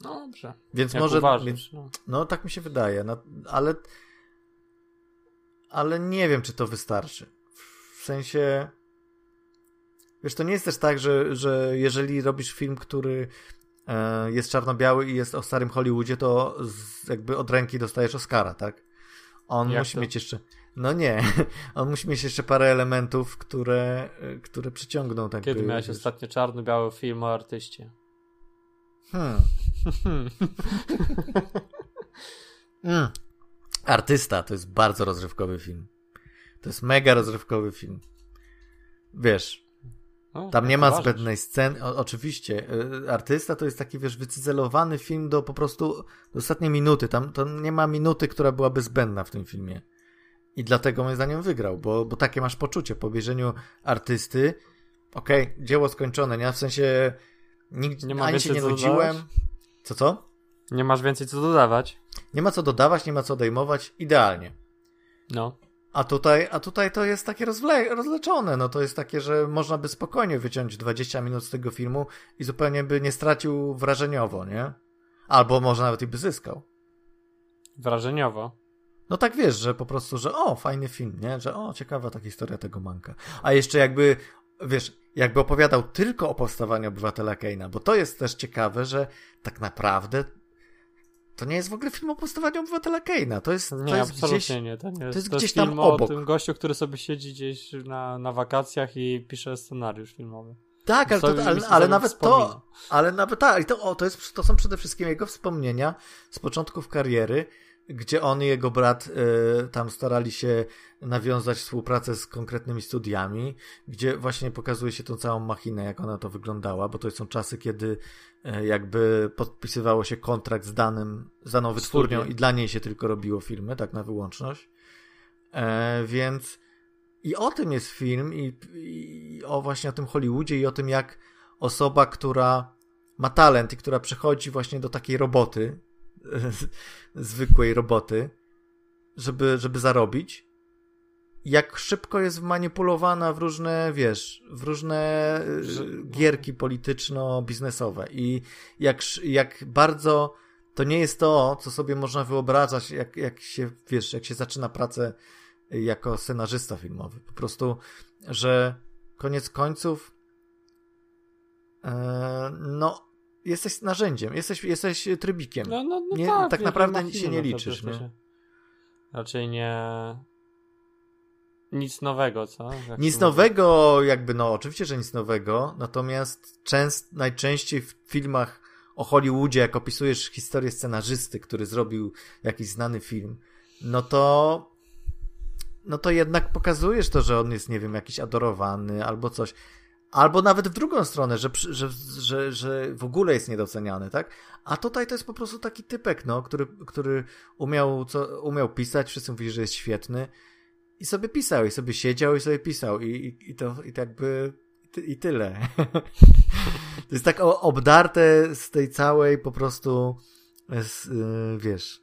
No dobrze. Więc Jak może. Uważasz, no. no. tak mi się wydaje, no, ale. Ale nie wiem, czy to wystarczy. W sensie. Wiesz, to nie jest też tak, że, że jeżeli robisz film, który e, jest czarno-biały i jest o starym Hollywoodzie, to z, jakby od ręki dostajesz Oscara, tak? On Jak musi to? mieć jeszcze. No nie, on musi mieć jeszcze parę elementów, które, które przyciągną tak. Kiedy miałeś wiesz... ostatnio czarno-biały film o artyście? Hmm. Mm. Artysta to jest bardzo rozrywkowy film. To jest mega rozrywkowy film. Wiesz, No, Tam nie ma zbędnej sceny. O, oczywiście, y, artysta to jest taki, wiesz, wycyzelowany film do po prostu do ostatniej minuty. Tam to nie ma minuty, która byłaby zbędna w tym filmie. I dlatego moim zdaniem wygrał, bo, bo takie masz poczucie po obejrzeniu artysty. Okej, dzieło skończone, nie? W sensie Nie ma ani się nie nudziłem. Co, co? Nie masz więcej co dodawać. Nie ma co dodawać, nie ma co odejmować. Idealnie. No. A tutaj, a tutaj to jest takie rozwle- rozleczone. No to jest takie, że można by spokojnie wyciąć 20 minut z tego filmu i zupełnie by nie stracił wrażeniowo, nie? Albo może nawet i by zyskał. Wrażeniowo. No tak wiesz, że po prostu, że o, fajny film, nie? Że o, ciekawa ta historia tego manka. A jeszcze jakby, wiesz, jakby opowiadał tylko o powstawaniu obywatela Keina, bo to jest też ciekawe, że tak naprawdę to nie jest w ogóle film o powstawaniu obywatela Keina. To jest, Nie, to jest absolutnie gdzieś. nie. To, nie jest, jest to gdzieś jest tam film obok. o tym gościu, który sobie siedzi gdzieś na, na wakacjach i pisze scenariusz filmowy. Tak, ale, to, ale, ale nawet wspomina. to, ale nawet tak, i to, o, to, jest, to są przede wszystkim jego wspomnienia z początków kariery, gdzie on i jego brat y, tam starali się nawiązać współpracę z konkretnymi studiami, gdzie właśnie pokazuje się tą całą machinę, jak ona to wyglądała, bo to są czasy, kiedy y, jakby podpisywało się kontrakt z danym, z daną wytwórnią Studiem. i dla niej się tylko robiło filmy, tak na wyłączność. E, więc i o tym jest film i, i o właśnie o tym Hollywoodzie i o tym jak osoba, która ma talent i która przychodzi właśnie do takiej roboty, zwykłej roboty, żeby, żeby zarobić, jak szybko jest manipulowana w różne, wiesz, w różne y, gierki polityczno-biznesowe i jak, jak bardzo to nie jest to, co sobie można wyobrażać, jak, jak się, wiesz, jak się zaczyna pracę jako scenarzysta filmowy. Po prostu, że koniec końców e, no, jesteś narzędziem, jesteś, jesteś trybikiem. No, no, no Nie- tak, tak naprawdę nic się nie to liczysz, nie? Raczej nie... Nic nowego, co? Jak Nic nowego, jakby, no, oczywiście, że nic nowego, natomiast częst, najczęściej w filmach o Hollywoodzie, jak opisujesz historię scenarzysty, który zrobił jakiś znany film, no to no to jednak pokazujesz to, że on jest, nie wiem, jakiś adorowany albo coś. Albo nawet w drugą stronę, że, że, że, że w ogóle jest niedoceniany, tak? A tutaj to jest po prostu taki typek, no, który, który umiał, co, umiał pisać, wszyscy mówili, że jest świetny i sobie pisał, i sobie siedział i sobie pisał i, i, i to i tak by i, ty, i tyle. to jest tak obdarte z tej całej po prostu z, y, wiesz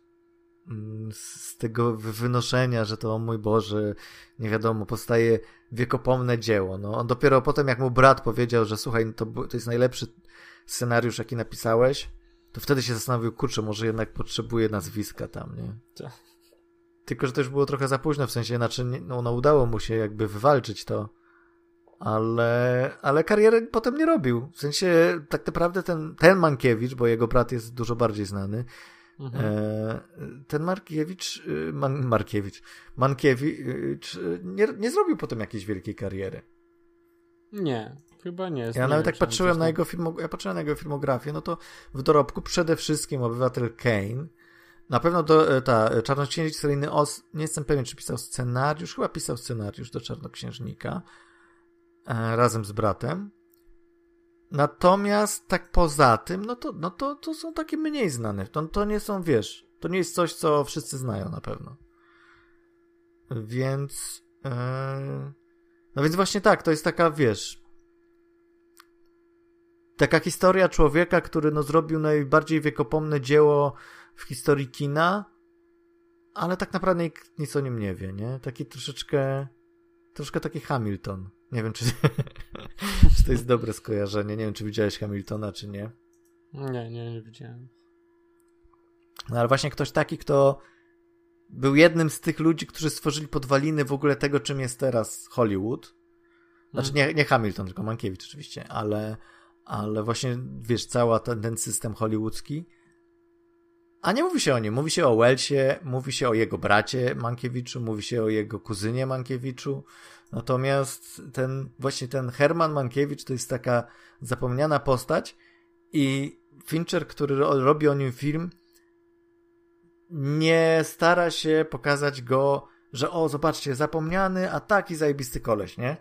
mm, z tego wy- wynoszenia, że to o mój Boże, nie wiadomo, powstaje wiekopomne dzieło. No, on dopiero potem, jak mu brat powiedział, że słuchaj, to, to jest najlepszy scenariusz, jaki napisałeś, to wtedy się zastanowił, kurczę, może jednak potrzebuje nazwiska tam, nie? Tak. Tylko, że to już było trochę za późno, w sensie, znaczy, no, no udało mu się jakby wywalczyć to, ale, ale kariery potem nie robił. W sensie, tak naprawdę ten, ten Mankiewicz, bo jego brat jest dużo bardziej znany, Mhm. E, ten Markiewicz, y, Man, Markiewicz, Mankiewicz y, nie, nie zrobił potem jakiejś wielkiej kariery. Nie, chyba nie. Ja nawet on patrzyłem na jego filmo, ja patrzyłem na jego filmografię, no to w dorobku przede wszystkim Obywatel Kane, na pewno do, e, ta e, Czarnoksiężnik seryjny Os, nie jestem pewien, czy pisał scenariusz, chyba pisał scenariusz do Czarnoksiężnika e, razem z bratem. Natomiast tak poza tym, no to, no to, to są takie mniej znane. To, to nie są, wiesz, to nie jest coś, co wszyscy znają na pewno. Więc. e, no więc właśnie tak, to jest taka, wiesz. Taka historia człowieka, który no, zrobił najbardziej wiekopomne dzieło w historii kina, ale tak naprawdę nikt nic o nim nie wie, nie? Taki troszeczkę. Troszkę taki Hamilton. Nie wiem, czy, czy to jest dobre skojarzenie. Nie wiem, czy widziałeś Hamiltona, czy nie. Nie, nie, nie widziałem. No ale właśnie ktoś taki, kto był jednym z tych ludzi, którzy stworzyli podwaliny w ogóle tego, czym jest teraz Hollywood. Znaczy nie, nie Hamilton, tylko Mankiewicz oczywiście, ale, ale właśnie, wiesz, cały ten, ten system hollywoodzki. A nie mówi się o nim, mówi się o Wellsie, mówi się o jego bracie Mankiewiczu, mówi się o jego kuzynie Mankiewiczu. Natomiast ten, właśnie ten Herman Mankiewicz to jest taka zapomniana postać i Fincher, który ro- robi o nim film, nie stara się pokazać go, że o, zobaczcie, zapomniany, a taki zajebisty koleś, nie?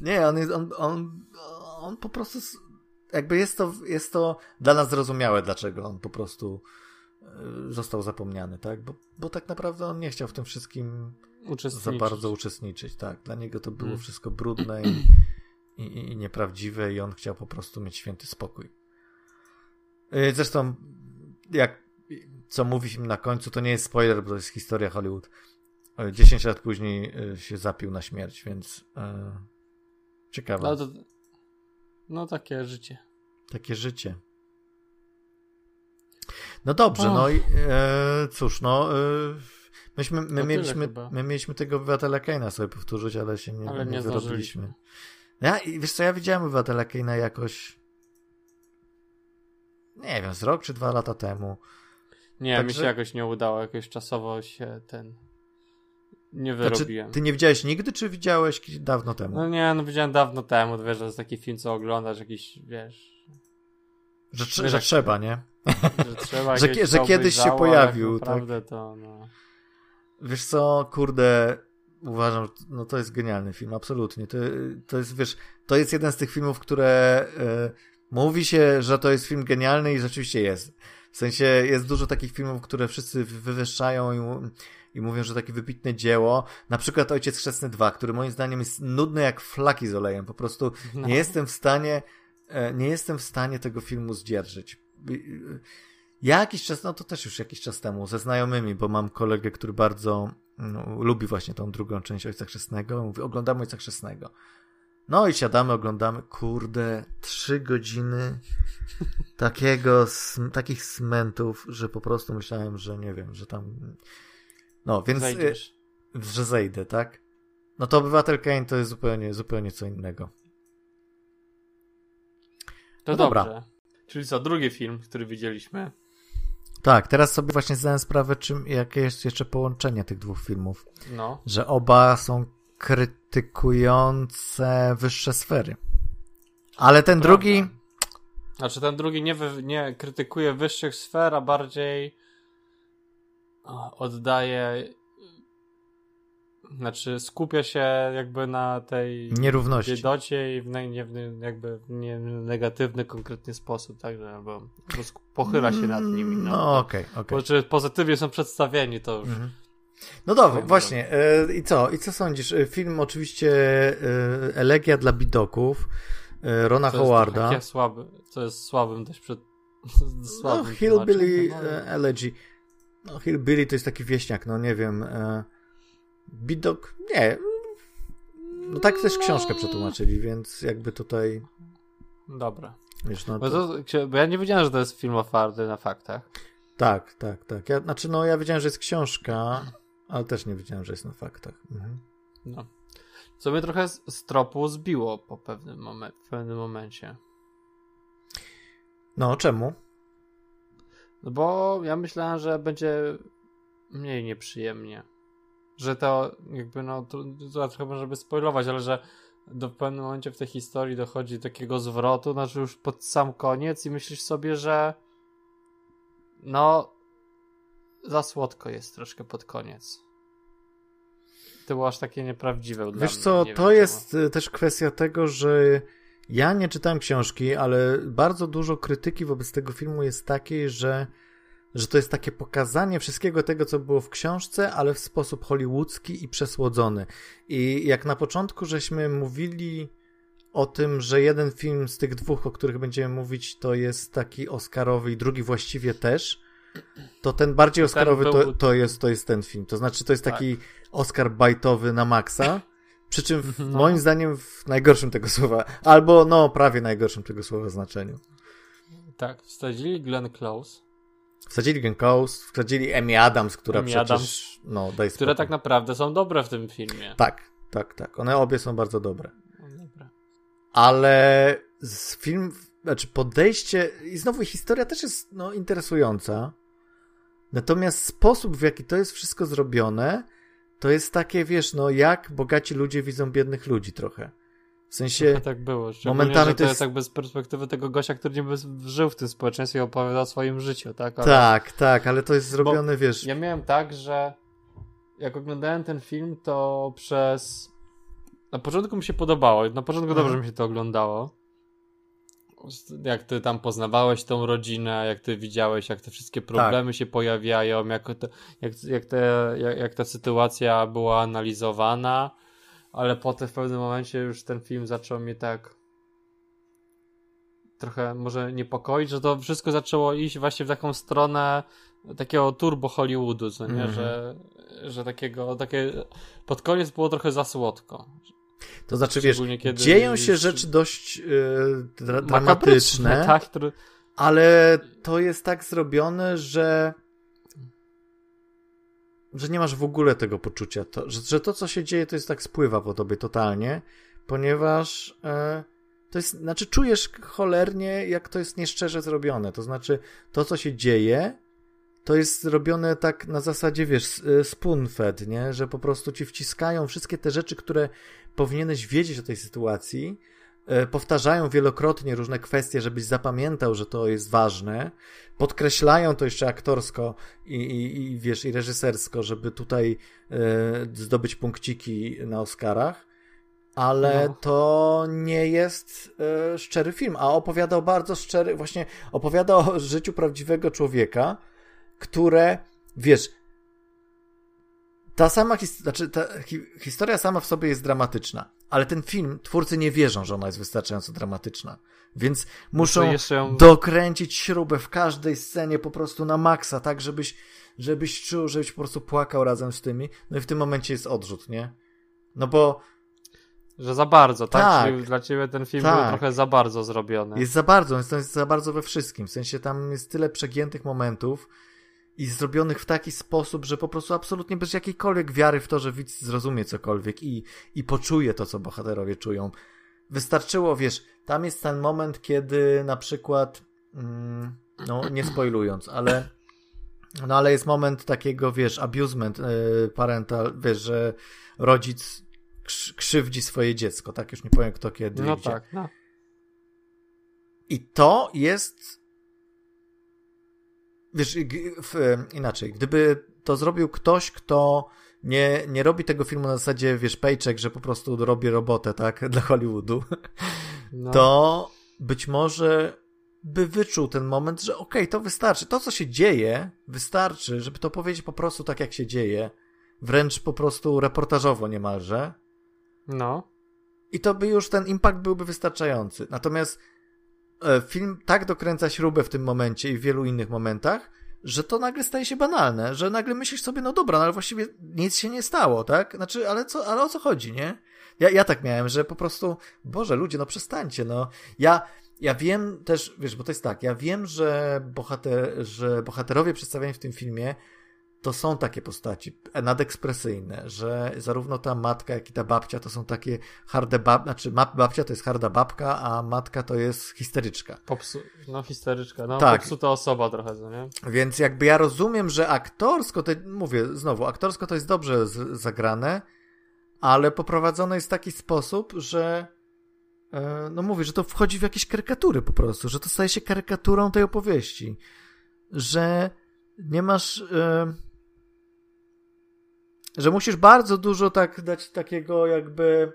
Nie, on, jest, on, on, on po prostu jakby jest to, jest to dla nas zrozumiałe, dlaczego on po prostu e, został zapomniany, tak? Bo, bo tak naprawdę on nie chciał w tym wszystkim za bardzo uczestniczyć, tak? Dla niego to było hmm. wszystko brudne i, i, i nieprawdziwe i on chciał po prostu mieć święty spokój. E, zresztą, jak co mówi na końcu, to nie jest spoiler, bo to jest historia Hollywood. 10 lat później e, się zapił na śmierć, więc e, ciekawe. No, to, no takie życie. Takie życie. No dobrze, no i e, cóż, no e, myśmy, my, mieliśmy, my mieliśmy tego obywatela Keina sobie powtórzyć, ale się nie, ale nie, nie wyrobiliśmy. Ja, wiesz co, ja widziałem obywatela Keina jakoś nie wiem, z rok czy dwa lata temu. Nie, Także... mi się jakoś nie udało, jakoś czasowo się ten nie wyrobiłem. Znaczy, ty nie widziałeś nigdy, czy widziałeś dawno temu? No nie, no widziałem dawno temu, wiesz, że jest taki film, co oglądasz, jakiś, wiesz... Że, wiesz, że trzeba, nie? Że trzeba, że, że kiedyś się pojawił. Tak naprawdę tak? to, no... Wiesz co, kurde, uważam, no to jest genialny film, absolutnie. To, to jest, wiesz, to jest jeden z tych filmów, które y, mówi się, że to jest film genialny i rzeczywiście jest. W sensie jest dużo takich filmów, które wszyscy wywyższają i, i mówią, że takie wybitne dzieło. Na przykład Ojciec Chrzestny 2, który moim zdaniem jest nudny jak flaki z olejem. Po prostu no. nie jestem w stanie, e, nie jestem w stanie tego filmu zdzierżyć. Ja jakiś czas, no to też już jakiś czas temu, ze znajomymi, bo mam kolegę, który bardzo no, lubi właśnie tą drugą część Ojca Chrzestnego. Mówi, oglądamy Ojca Chrzestnego. No i siadamy, oglądamy, kurde, trzy godziny takiego, takich smentów, że po prostu myślałem, że nie wiem, że tam no, więc. Zajdziesz. Y, że zejdę, tak? No to obywatel Kane to jest zupełnie, zupełnie co innego. To no dobrze. Dobra. Czyli co, drugi film, który widzieliśmy. Tak, teraz sobie właśnie zdałem sprawę, czym, jakie jest jeszcze połączenie tych dwóch filmów. No. Że oba są krytykujące wyższe sfery. Ale ten Prawda. drugi. Znaczy, ten drugi nie, wy, nie krytykuje wyższych sfer, a bardziej oddaje znaczy skupia się jakby na tej nierówności biedocie i w, nie, jakby w nie negatywny konkretny sposób, tak, albo pochyla się nad nimi. No, no okej, okay, okej. Okay. pozytywnie są przedstawieni, to już... Mhm. No dobra, właśnie. E, I co? I co sądzisz? E, film oczywiście e, Elegia dla bidoków Rona co Howarda. Jest słaby, co jest słabym dość przed... Słabym no, Hillbilly Elegy. No, Hillbilly to jest taki wieśniak, no nie wiem. E, Bidok, nie. No tak też książkę przetłumaczyli, więc jakby tutaj. Dobra. Wiesz, no. Bo, to, bo ja nie wiedziałem, że to jest film oparty na faktach. Tak, tak, tak. Ja, znaczy, no ja wiedziałem, że jest książka, ale też nie wiedziałem, że jest na faktach. Mhm. No. Co mnie trochę z, z tropu zbiło po pewnym, momen pewnym momencie. No, czemu? No bo ja myślałem, że będzie mniej nieprzyjemnie. Że to jakby no, to, to trochę może by spoilować, ale że do w pewnym momencie w tej historii dochodzi do takiego zwrotu, znaczy już pod sam koniec i myślisz sobie, że no za słodko jest troszkę pod koniec. To było aż takie nieprawdziwe. Wiesz co, to jest czemu. też kwestia tego, że ja nie czytałem książki, ale bardzo dużo krytyki wobec tego filmu jest takiej, że, że to jest takie pokazanie wszystkiego tego, co było w książce, ale w sposób hollywoodzki i przesłodzony. I jak na początku żeśmy mówili o tym, że jeden film z tych dwóch, o których będziemy mówić, to jest taki Oscarowy i drugi właściwie też, to ten bardziej Oscarowy to, to, jest, to jest ten film. To znaczy, to jest taki tak. Oscar bajtowy na maksa. Przy czym w, no. moim zdaniem w najgorszym tego słowa, albo no prawie najgorszym tego słowa znaczeniu. Tak, wsadzili Glenn Close. Wsadzili Glenn Close, wsadzili Amy Adams, która Amy przecież Adams, no, daj Które tak naprawdę są dobre w tym filmie. Tak, tak, tak. One obie są bardzo dobre. Dobre. Ale z film, znaczy podejście i znowu historia też jest no, interesująca. Natomiast sposób, w jaki to jest wszystko zrobione, to jest takie, wiesz, no jak bogaci ludzie widzą biednych ludzi trochę. W sensie. Trochę tak było. Momentami to jest tak bez perspektywy tego gościa, który nie żył w tym społeczeństwie i opowiadał o swoim życiu, tak? Ale... Tak, tak, ale to jest zrobione, Bo wiesz. Ja miałem tak, że jak oglądałem ten film, to przez na początku mi się podobało, na początku Mhm. dobrze mi się to oglądało. Jak ty tam poznawałeś tą rodzinę, jak ty widziałeś, jak te wszystkie Tak. problemy się pojawiają, jak, te, jak, jak, te, jak, jak ta sytuacja była analizowana, ale potem w pewnym momencie już ten film zaczął mnie tak trochę może niepokoić, że to wszystko zaczęło iść właśnie w taką stronę takiego turbo Hollywoodu, co nie, Mhm. że, że takiego, takie pod koniec było trochę za słodko. To znaczy, wiesz, dzieją się rzeczy dość e, Makabryczne, dramatyczne, tak, które... ale to jest tak zrobione, że że nie masz w ogóle tego poczucia, to, że, że to, co się dzieje, to jest tak spływa po tobie totalnie, ponieważ e, to jest, znaczy czujesz cholernie, jak to jest nieszczerze zrobione, to znaczy to, co się dzieje, to jest zrobione tak na zasadzie, wiesz, spoon-fed, nie? Że po prostu ci wciskają wszystkie te rzeczy, które powinieneś wiedzieć o tej sytuacji, e, powtarzają wielokrotnie różne kwestie, żebyś zapamiętał, że to jest ważne, podkreślają to jeszcze aktorsko i, i, i wiesz, i reżysersko, żeby tutaj e, zdobyć punkciki na Oscarach, ale No. to nie jest e, szczery film, a opowiadał bardzo szczery, właśnie opowiada o życiu prawdziwego człowieka, które, wiesz, ta sama his- znaczy, ta hi historia sama w sobie jest dramatyczna, ale ten film, twórcy nie wierzą, że ona jest wystarczająco dramatyczna, więc muszą ją- dokręcić śrubę w każdej scenie po prostu na maksa, tak, żebyś, żebyś czuł, żebyś po prostu płakał razem z tymi, no i w tym momencie jest odrzut, nie? No bo Że za bardzo, tak? Tak. Czyli dla ciebie ten film Tak. był trochę za bardzo zrobiony. Jest za bardzo, jest, to jest za bardzo we wszystkim. W sensie tam jest tyle przegiętych momentów i zrobionych w taki sposób, że po prostu absolutnie bez jakiejkolwiek wiary w to, że widz zrozumie cokolwiek i, i poczuje to, co bohaterowie czują. Wystarczyło, wiesz, tam jest ten moment, kiedy na przykład, mm, no nie spoilując, ale no ale jest moment takiego, wiesz, abusement y, parental, wiesz, że rodzic krz- krzywdzi swoje dziecko, tak? Już nie powiem kto kiedy. No tak, no. I to jest. Wiesz, w, inaczej, gdyby to zrobił ktoś, kto nie, nie robi tego filmu na zasadzie, wiesz, paycheck, że po prostu robi robotę, tak, dla Hollywoodu, no. to być może by wyczuł ten moment, że okej, to wystarczy. To, co się dzieje, wystarczy, żeby to powiedzieć po prostu tak, jak się dzieje, wręcz po prostu reportażowo niemalże. No. I to by już ten impact byłby wystarczający. Natomiast film tak dokręca śrubę w tym momencie i w wielu innych momentach, że to nagle staje się banalne, że nagle myślisz sobie, no dobra, no ale właściwie nic się nie stało, tak? Znaczy, ale co, ale o co chodzi, nie? Ja, ja tak miałem, że po prostu, Boże, ludzie, no przestańcie, no. Ja, ja wiem też, wiesz, bo to jest tak, ja wiem, że, bohater, że bohaterowie przedstawieni w tym filmie to są takie postaci nadekspresyjne, że zarówno ta matka, jak i ta babcia to są takie harde bab... Znaczy babcia to jest harda babka, a matka to jest histeryczka. Popsu... No histeryczka, no Tak. popsuta osoba trochę, co nie? Więc jakby ja rozumiem, że aktorsko, to, mówię znowu, aktorsko to jest dobrze zagrane, ale poprowadzone jest w taki sposób, że e, no mówię, że to wchodzi w jakieś karykatury po prostu, że to staje się karykaturą tej opowieści, że nie masz e, że musisz bardzo dużo tak dać takiego jakby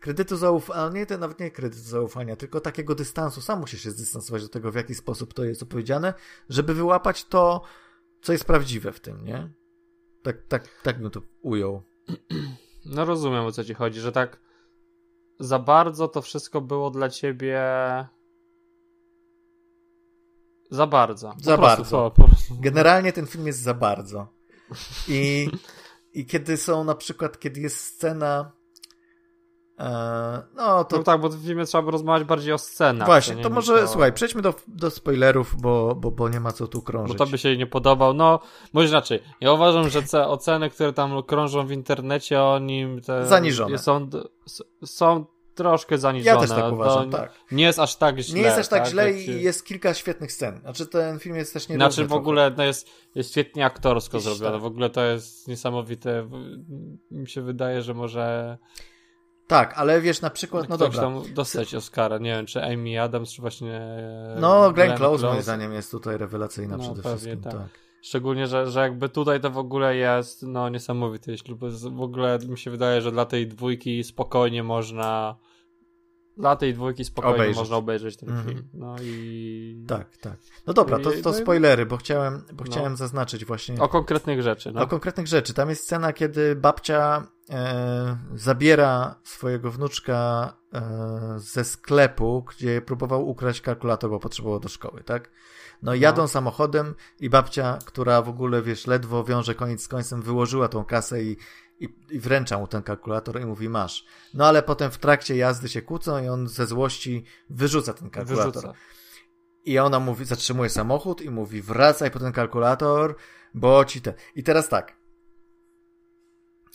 kredytu zaufania, nie, to nawet nie kredytu zaufania, tylko takiego dystansu. Sam musisz się zdystansować do tego, w jaki sposób to jest opowiedziane, żeby wyłapać to, co jest prawdziwe w tym, nie? Tak, tak, tak bym to ujął. No rozumiem o co ci chodzi, że tak za bardzo to wszystko było dla ciebie za bardzo. Po Za prostu bardzo. Po prostu. Generalnie ten film jest za bardzo. I, i kiedy są na przykład, kiedy jest scena e, no to No tak, bo w filmie trzeba by rozmawiać bardziej o scenach. właśnie, nie to niż może o- słuchaj, przejdźmy do, do spoilerów, bo, bo, bo nie ma co tu Bo krążyć. to by się nie podobał. No, może inaczej. Ja uważam, że te oceny, które tam krążą w internecie o nim, te Zaniżone. Są, są troszkę zaniżone. Ja też tak uważam, tak. Nie jest aż tak źle. Nie jest aż tak, źle Jak i się- jest kilka świetnych scen. Znaczy ten film jest też nie Znaczy w ogóle no jest, jest świetnie aktorsko Jest zrobione. tak. W ogóle to jest niesamowite. Mi się wydaje, że może Tak, ale wiesz, na przykład, no dobra. tam dostać Oscara. Nie wiem, czy Amy Adams, czy właśnie. No, Glenn Close moim zdaniem jest tutaj rewelacyjna No, przede wszystkim. tak. Tak. Szczególnie, że, że jakby tutaj to w ogóle jest no niesamowity ślub. W ogóle mi się wydaje, że dla tej dwójki spokojnie można dla tej dwójki spokojnie obejrzeć. można obejrzeć ten mm. film. No i... Tak, tak. No dobra, to, to spoilery, bo chciałem, bo no. chciałem zaznaczyć właśnie... O konkretnych rzeczy. No. O konkretnych rzeczy. Tam jest scena, kiedy babcia e, zabiera swojego wnuczka e, ze sklepu, gdzie próbował ukraść kalkulator, bo potrzebował do szkoły, tak? No, jadą no. samochodem i babcia, która w ogóle, wiesz, ledwo wiąże koniec z końcem, wyłożyła tą kasę i, i, i wręcza mu ten kalkulator i mówi masz. No ale potem w trakcie jazdy się kłócą i on ze złości wyrzuca ten kalkulator. Wyrzuca. I ona mówi, zatrzymuje samochód i mówi wracaj po ten kalkulator, bo ci te... I teraz tak.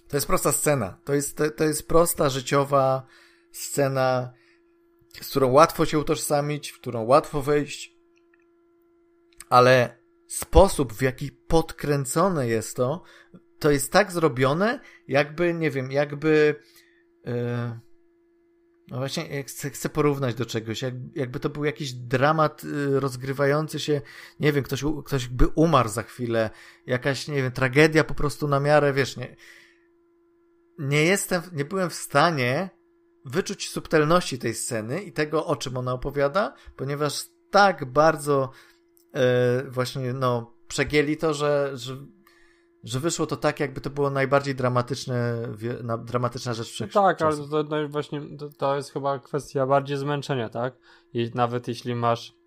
To jest prosta scena. To jest, to, to jest prosta, życiowa scena, z którą łatwo się utożsamić, w którą łatwo wejść ale sposób, w jaki podkręcone jest to, to jest tak zrobione, jakby, nie wiem, jakby. Yy, no właśnie, chcę, chcę porównać do czegoś, jak, jakby to był jakiś dramat yy, rozgrywający się, nie wiem, ktoś, ktoś by umarł za chwilę, jakaś, nie wiem, tragedia po prostu na miarę, wiesz, nie. Nie jestem, nie byłem w stanie wyczuć subtelności tej sceny i tego, o czym ona opowiada, ponieważ tak bardzo E, właśnie no, przegięli to, że, że, że wyszło to tak, jakby to było najbardziej dramatyczne, dramatyczna rzecz wszechczasów. Tak, ale to, to właśnie to, to, jest chyba kwestia bardziej zmęczenia, tak? I nawet jeśli masz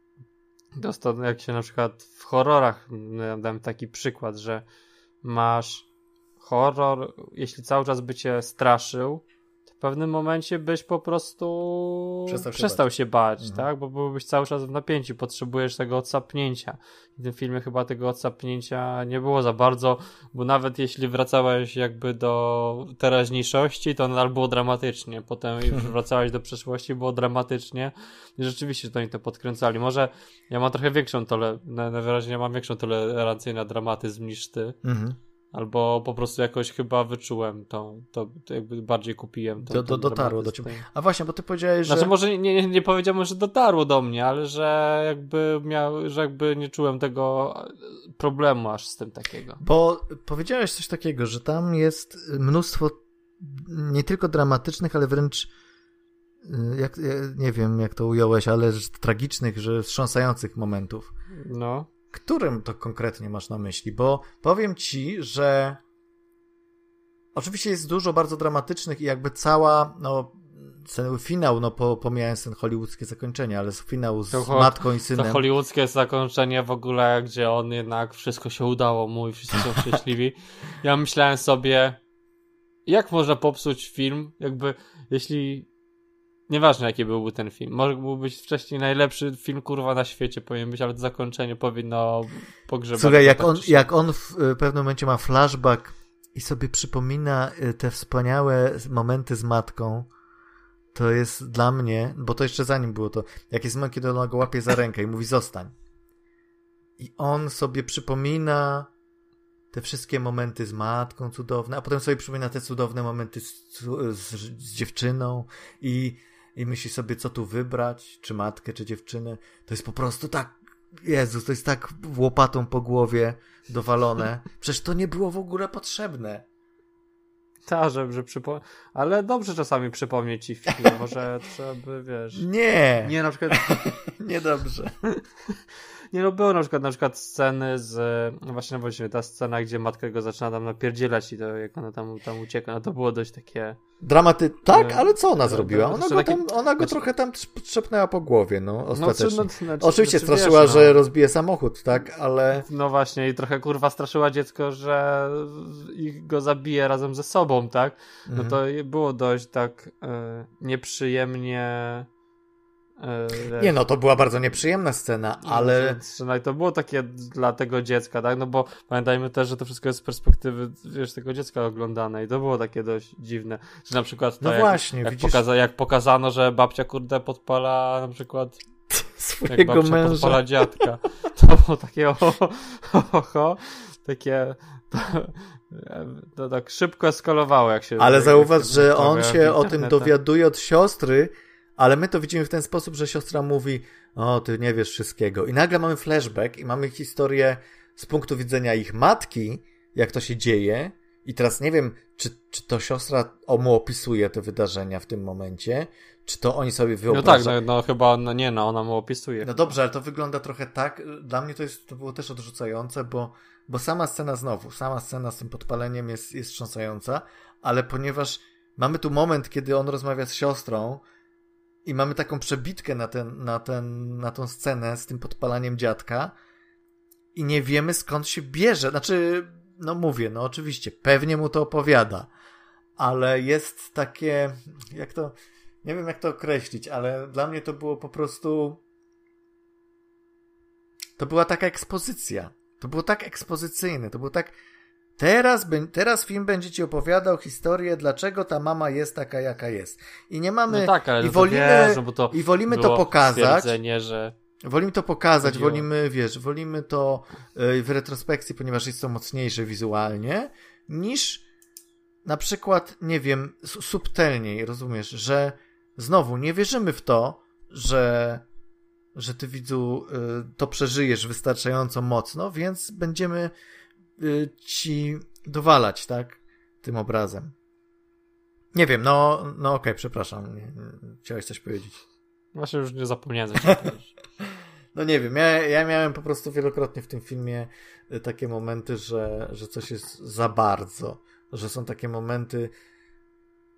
dostał, jak się na przykład w horrorach, no, dam taki przykład, że masz horror, jeśli cały czas by cię straszył, w pewnym momencie byś po prostu przestał się przestał bać, się bać mhm. tak? Bo byłbyś cały czas w napięciu, potrzebujesz tego odsapnięcia. W tym filmie chyba tego odsapnięcia nie było za bardzo, bo nawet jeśli wracałeś jakby do teraźniejszości, to nadal było dramatycznie. Potem mhm. wracałeś do przeszłości, było dramatycznie. I rzeczywiście to oni to podkręcali. Może ja mam trochę większą tole, na, na wyraźnie mam większą tolerancję na dramatyzm niż ty. Mhm Albo po prostu jakoś chyba wyczułem tą, to, to jakby bardziej kupiłem. to. do, do, dotarło do ciebie. A właśnie, bo ty powiedziałeś, że... Znaczy może nie, nie, nie powiedziałem, że dotarło do mnie, ale że jakby miał, że jakby nie czułem tego problemu aż z tym takiego. Bo powiedziałeś coś takiego, że tam jest mnóstwo nie tylko dramatycznych, ale wręcz jak, nie wiem jak to ująłeś, ale tragicznych, że wstrząsających momentów. No. Którym to konkretnie masz na myśli? Bo powiem ci, że oczywiście jest dużo bardzo dramatycznych i jakby cała, no, ten finał, no po, pomijając ten hollywoodzkie zakończenie, ale finał z to, matką i synem. To hollywoodzkie zakończenie w ogóle, gdzie on jednak wszystko się udało mu i wszyscy są szczęśliwi. Ja myślałem sobie, jak można popsuć film, jakby, jeśli Nieważne jaki byłby ten film. Może mógł być wcześniej najlepszy film kurwa na świecie powinien być, ale to zakończenie powinno pogrzebać. Słuchaj, jak on, jak on w pewnym momencie ma flashback i sobie przypomina y, te wspaniałe momenty z matką, to jest dla mnie, bo to jeszcze zanim było to, jak jest moment, kiedy ona go łapie za rękę i mówi zostań. I on sobie przypomina te wszystkie momenty z matką cudowne, a potem sobie przypomina te cudowne momenty z, z, z dziewczyną i i myśli sobie, co tu wybrać, czy matkę, czy dziewczynę. To jest po prostu tak, Jezus, to jest tak łopatą po głowie dowalone. Przecież to nie było w ogóle potrzebne. Tak, że, że przypo... Ale dobrze czasami przypomnieć ci film, może trzeba by, wiesz... Nie! Nie, na przykład... nie dobrze. Nie no, były na przykład, na przykład sceny z, no właśnie, no właśnie ta scena, gdzie matka go zaczyna tam napierdzielać i to jak ona tam, tam ucieka, no to było dość takie... Dramaty... Tak, ale co ona zrobiła? Ona go, tam, ona go znaczy... trochę tam trzepnęła po głowie, no, ostatecznie. No, no, znaczy, Oczywiście znaczy, straszyła, wiesz, no. że rozbije samochód, tak, ale... No właśnie i trochę kurwa straszyła dziecko, że ich go zabije razem ze sobą, tak? No to mhm. było dość tak e, nieprzyjemnie E, nie no, to była bardzo nieprzyjemna scena, no, ale... No, to było takie dla tego dziecka, tak? No bo pamiętajmy też, że to wszystko jest z perspektywy, wiesz, tego dziecka oglądane i to było takie dość dziwne. Czy na przykład to, no jak, właśnie, jak, widzisz... pokaza jak pokazano, że babcia kurde podpala na przykład swojego jak męża. podpala dziadka. To było takie oho, oho, takie... To, to tak szybko eskalowało, jak się... Ale zauważ, że on się o tym dowiaduje od siostry, ale my to widzimy w ten sposób, że siostra mówi, o, ty nie wiesz wszystkiego. I nagle mamy flashback i mamy historię z punktu widzenia ich matki, jak to się dzieje. I teraz nie wiem, czy, czy to siostra mu opisuje te wydarzenia w tym momencie, czy to oni sobie wyobrażają. No tak, no, no chyba, no nie, no ona mu opisuje. No dobrze, ale to wygląda trochę tak. Dla mnie to, jest, to było też odrzucające, bo, bo sama scena znowu, sama scena z tym podpaleniem jest, jest wstrząsająca, ale ponieważ mamy tu moment, kiedy on rozmawia z siostrą i mamy taką przebitkę na, ten, na, ten, na tą scenę z tym podpalaniem dziadka i nie wiemy skąd się bierze. Znaczy, no mówię, no oczywiście, pewnie mu to opowiada, ale jest takie, jak to, nie wiem jak to określić, ale dla mnie to było po prostu, to była taka ekspozycja. To było tak ekspozycyjne, to było tak, Teraz, teraz film będzie ci opowiadał historię, dlaczego ta mama jest taka, jaka jest. I nie mamy. No tak, ale i no wolimy, wiesz, no to i wolimy to pokazać. że. Wolimy to pokazać, Chodziło. wolimy, wiesz, wolimy to y, w retrospekcji, ponieważ jest to mocniejsze wizualnie, niż na przykład, nie wiem, subtelniej, rozumiesz, że znowu nie wierzymy w to, że, że ty widzu y, to przeżyjesz wystarczająco mocno, więc będziemy ci dowalać, tak? Tym obrazem. Nie wiem, no, no okej, okay, przepraszam. Chciałeś coś powiedzieć. Właśnie już nie zapomniałem. No nie wiem, ja, ja miałem po prostu wielokrotnie w tym filmie y, takie momenty, że, że coś jest za bardzo. Że są takie momenty.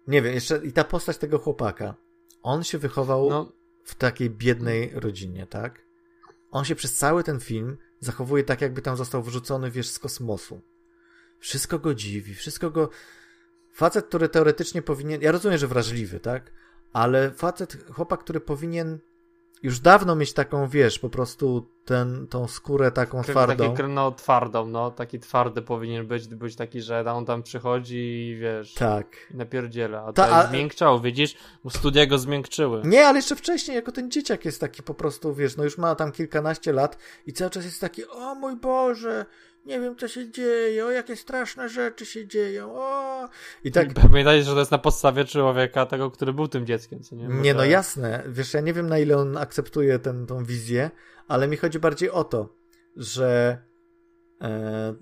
Nie wiem, jeszcze i ta postać tego chłopaka. On się wychował no. w takiej biednej rodzinie, tak? On się przez cały ten film zachowuje tak, jakby tam został wrzucony, wiesz, z kosmosu. Wszystko go dziwi, wszystko go... Facet, który teoretycznie powinien... Ja rozumiem, że wrażliwy, tak? Ale facet, chłopak, który powinien już dawno mieć taką, wiesz, po prostu ten, tą skórę taką twardą. Taki, no twardą, no, taki twardy powinien być, być taki, że on tam przychodzi i wiesz, tak. i napierdziela, a Ta, to a... zmiękczał, widzisz, studia go zmiękczyły. Nie, ale jeszcze wcześniej, jako ten dzieciak jest taki po prostu, wiesz, no już ma tam kilkanaście lat i cały czas jest taki, o mój Boże, nie wiem co się dzieje, o jakie straszne rzeczy się dzieją, o... I tak... Pamiętajcie, że to jest na podstawie człowieka, tego, który był tym dzieckiem, co nie? Bo nie, no jasne, wiesz, ja nie wiem na ile on akceptuje ten, tą wizję, ale mi chodzi bardziej o to, że e,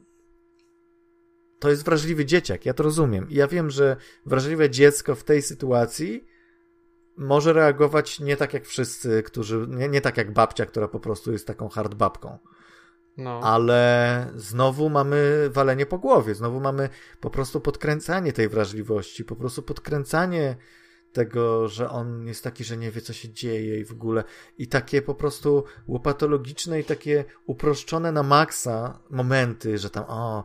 to jest wrażliwy dzieciak, ja to rozumiem. I ja wiem, że wrażliwe dziecko w tej sytuacji może reagować nie tak jak wszyscy, którzy, nie, nie tak jak babcia, która po prostu jest taką hard babką. No. Ale znowu mamy walenie po głowie, znowu mamy po prostu podkręcanie tej wrażliwości, po prostu podkręcanie tego, że on jest taki, że nie wie, co się dzieje i w ogóle. I takie po prostu łopatologiczne i takie uproszczone na maksa momenty, że tam, o,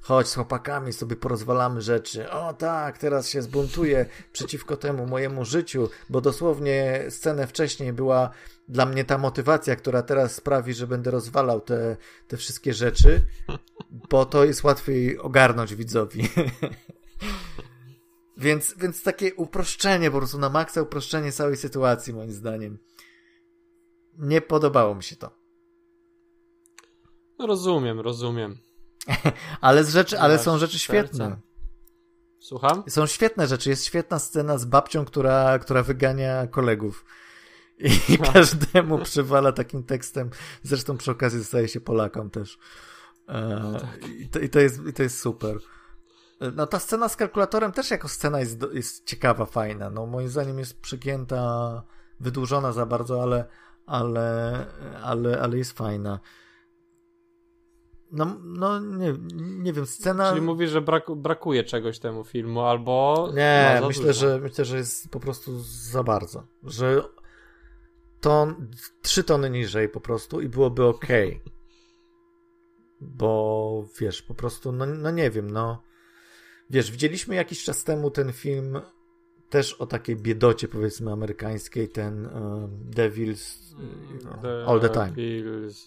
chodź z chłopakami sobie porozwalamy rzeczy. O tak, teraz się zbuntuję przeciwko temu mojemu życiu, bo dosłownie scenę wcześniej była dla mnie ta motywacja, która teraz sprawi, że będę rozwalał te, te wszystkie rzeczy, bo to jest łatwiej ogarnąć widzowi. więc, więc takie uproszczenie, po prostu na maksa uproszczenie całej sytuacji, moim zdaniem. Nie podobało mi się to. No rozumiem, rozumiem. ale, z rzeczy, ale są rzeczy świetne. Słucham? Są świetne rzeczy. Jest świetna scena z babcią, która, która wygania kolegów. I każdemu przywala takim tekstem. Zresztą przy okazji staje się Polakom też. E, tak. i, to, i, to jest, I to jest super. No ta scena z kalkulatorem też jako scena jest, jest ciekawa, fajna. No moim zdaniem jest przygięta, wydłużona za bardzo, ale, ale, ale, ale jest fajna. No, no nie, nie wiem, scena... Czyli mówisz, że brak, brakuje czegoś temu filmu, albo... Nie, myślę, że, myślę, że jest po prostu za bardzo. Że ton, trzy tony niżej po prostu i byłoby ok. Bo wiesz, po prostu, no, no nie wiem, no. Wiesz, widzieliśmy jakiś czas temu ten film też o takiej biedocie, powiedzmy, amerykańskiej, ten um, Devil's the All the Time.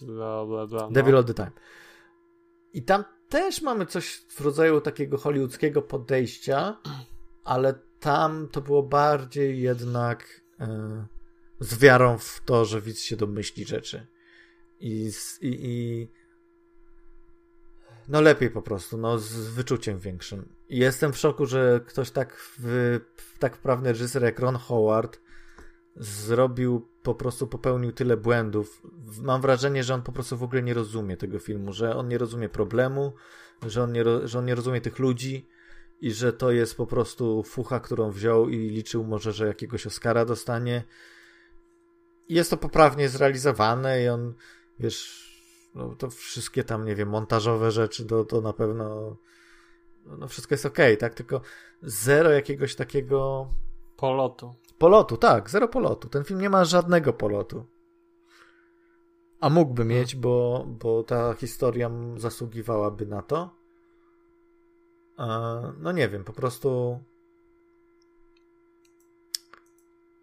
Bla, bla, bla, no. Devil All the Time. I tam też mamy coś w rodzaju takiego hollywoodzkiego podejścia, ale tam to było bardziej jednak. Yy, z wiarą w to, że widz się domyśli rzeczy. I, i, i no lepiej po prostu, no z wyczuciem większym. I jestem w szoku, że ktoś tak w, tak wprawny reżyser jak Ron Howard zrobił po prostu popełnił tyle błędów. Mam wrażenie, że on po prostu w ogóle nie rozumie tego filmu, że on nie rozumie problemu, że on nie, że on nie rozumie tych ludzi i że to jest po prostu fucha, którą wziął i liczył może, że jakiegoś Oscara dostanie. Jest to poprawnie zrealizowane i on, wiesz, no to wszystkie tam, nie wiem, montażowe rzeczy, to, to na pewno no wszystko jest ok, tak? Tylko zero jakiegoś takiego polotu. Polotu, tak, zero polotu. Ten film nie ma żadnego polotu. A mógłby mieć, bo, bo ta historia zasługiwałaby na to. No nie wiem, po prostu.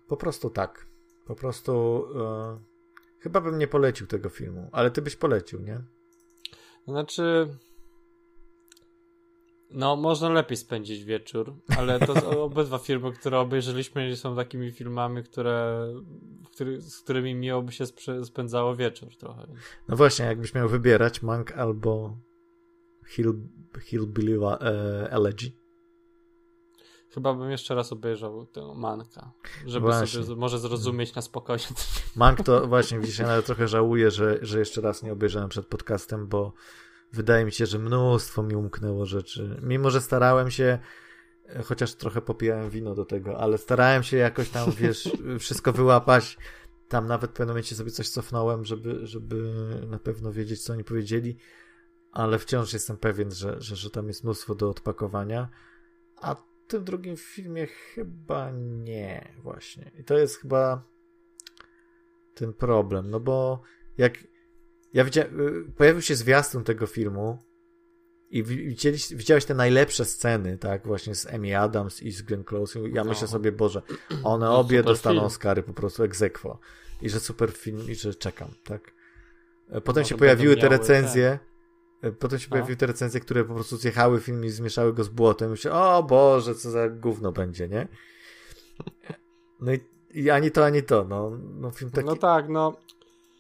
Po prostu tak. Po prostu. E, chyba bym nie polecił tego filmu, ale ty byś polecił, nie? Znaczy. No, można lepiej spędzić wieczór, ale to obydwa filmy, które obejrzeliśmy, są takimi filmami, które, który, z którymi miło by się spędzało wieczór trochę. No właśnie, jakbyś miał wybierać Mank albo Hill, Hillbilly e, Elegy. Chyba bym jeszcze raz obejrzał tę Manka, żeby właśnie. sobie może zrozumieć na spokojnie. Mank to właśnie, widzisz, ja nawet trochę żałuję, że, że jeszcze raz nie obejrzałem przed podcastem, bo wydaje mi się, że mnóstwo mi umknęło rzeczy. Mimo, że starałem się, chociaż trochę popijałem wino do tego, ale starałem się jakoś tam, wiesz, wszystko wyłapać. Tam nawet w pewnym momencie sobie coś cofnąłem, żeby, żeby na pewno wiedzieć, co oni powiedzieli, ale wciąż jestem pewien, że, że, że tam jest mnóstwo do odpakowania. A w tym drugim filmie chyba nie, właśnie. I to jest chyba ten problem, no bo jak ja widziałem, y, pojawił się zwiastun tego filmu i widziałeś, widziałeś te najlepsze sceny, tak, właśnie z Amy Adams i z Glenn Close. Ja myślę sobie, Boże, one no, obie dostaną film. Oscary po prostu egzekwo. I że super film i że czekam, tak. E, potem no, się pojawiły te recenzje. Ten. Potem się no. pojawiły te recenzje, które po prostu zjechały film i zmieszały go z błotem. I myślę, o Boże, co za gówno będzie, nie? No i, i ani to, ani to. No, no film taki... No tak, no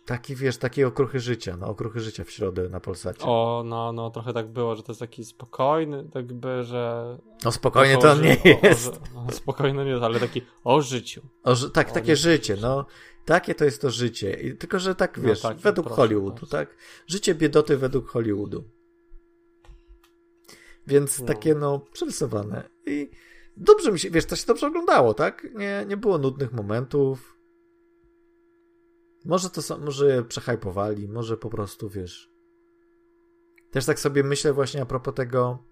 Taki, wiesz, takie okruchy życia, no okruchy życia w środę na Polsacie. O, no, no, trochę tak było, że to jest taki spokojny, tak by, że... No spokojnie to on nie jest. O, o, no, spokojny nie jest, ale taki o życiu. O, tak, o, takie życie, no. Takie to jest to życie. I, tylko, że tak, no wiesz, no, tak, według proszę, Hollywoodu, proszę. tak? Życie biedoty według Hollywoodu. Więc no. takie, no, przerysowane. I dobrze mi się, wiesz, to się dobrze oglądało, tak? Nie, nie było nudnych momentów może to są, może przehajpowali, może po prostu, wiesz. Też tak sobie myślę właśnie a propos tego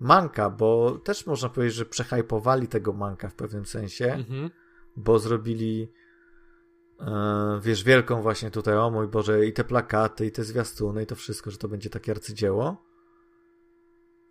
manka, bo też można powiedzieć, że przehajpowali tego manka w pewnym sensie, mhm. bo zrobili e, wiesz, wielką właśnie tutaj, o mój Boże, i te plakaty, i te zwiastuny, i to wszystko, że to będzie takie arcydzieło.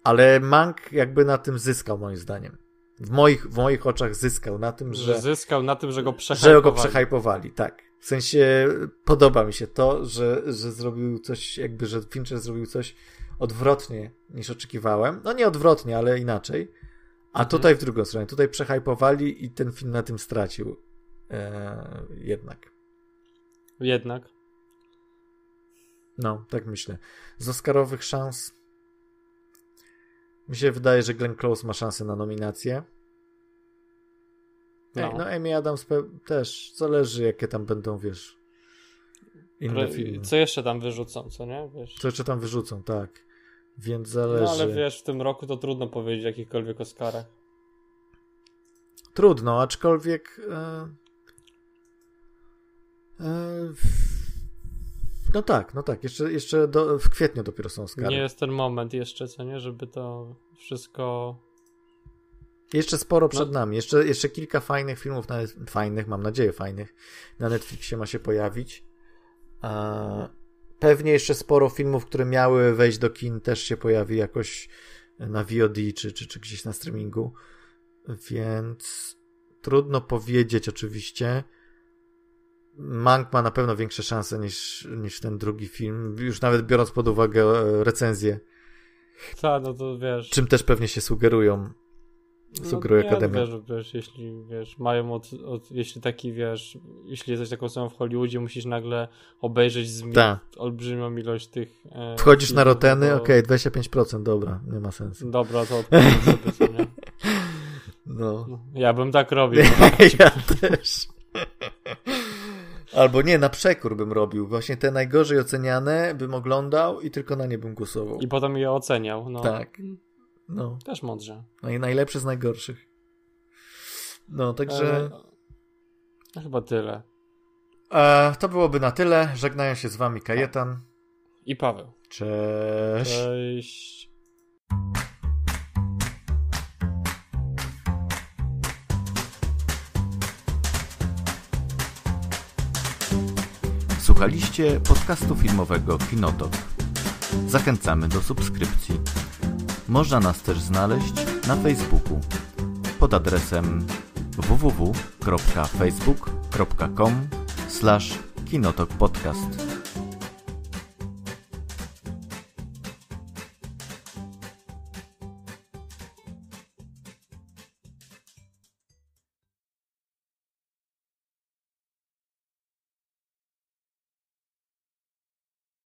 Ale Mank jakby na tym zyskał, moim zdaniem. W moich, w moich oczach zyskał na tym, że. że zyskał na tym, że go przehajpowali. Że go przehajpowali, tak. W sensie podoba mi się to, że, że zrobił coś, jakby, że Fincher zrobił coś odwrotnie niż oczekiwałem. No nie odwrotnie, ale inaczej. A mhm. tutaj w drugą stronę. Tutaj przehajpowali i ten film na tym stracił. Eee, jednak. Jednak. No, tak myślę. Z Oscarowych szans mi się wydaje, że Glenn Close ma szansę na nominację. No, no Amy Adams też. Zależy, jakie tam będą, wiesz, inne filmy. Co jeszcze tam wyrzucą, co nie? Wiesz. Co jeszcze tam wyrzucą, tak. Więc zależy. No ale wiesz, w tym roku to trudno powiedzieć o jakichkolwiek Oscarach. Trudno, aczkolwiek. E... E... No tak, no tak. Jeszcze, jeszcze do, w kwietniu dopiero są Oscary. Nie jest ten moment jeszcze, co nie? Żeby to wszystko jeszcze sporo przed no. nami. Jeszcze, jeszcze kilka fajnych filmów, na, fajnych, mam nadzieję, fajnych, na Netflixie ma się pojawić. pewnie jeszcze sporo filmów, które miały wejść do kin, też się pojawi jakoś na VOD czy, czy, czy gdzieś na streamingu. Więc trudno powiedzieć, oczywiście. Mank ma na pewno większe szanse niż, niż ten drugi film, już nawet biorąc pod uwagę e, recenzję. Tak, no to wiesz. Czym też pewnie się sugerują sugeruje no, Akademia. Wiesz, wiesz, jeśli wiesz, mają od, od, jeśli taki wiesz, jeśli jesteś taką osobą w Hollywoodzie, musisz nagle obejrzeć z Ta. olbrzymią ilość tych. E, Wchodzisz na roteny, to... okej, okay, 25%, dobra, nie ma sensu. Dobra, to sobie, co nie? No. no. Ja bym tak robił. ja też. Albo nie, na przekór bym robił. Właśnie te najgorzej oceniane bym oglądał i tylko na nie bym głosował. I potem je oceniał. No. Tak. No. Też mądrze. No i najlepszy z najgorszych. No, także. E, no chyba tyle. E, to byłoby na tyle. Żegnają się z wami Kajetan. I Paweł. Cześć. Cześć. Słuchaliście podcastu filmowego Kinotok. Zachęcamy do subskrypcji. Można nas też znaleźć na Facebooku pod adresem www.facebook.com/kinotokpodcast.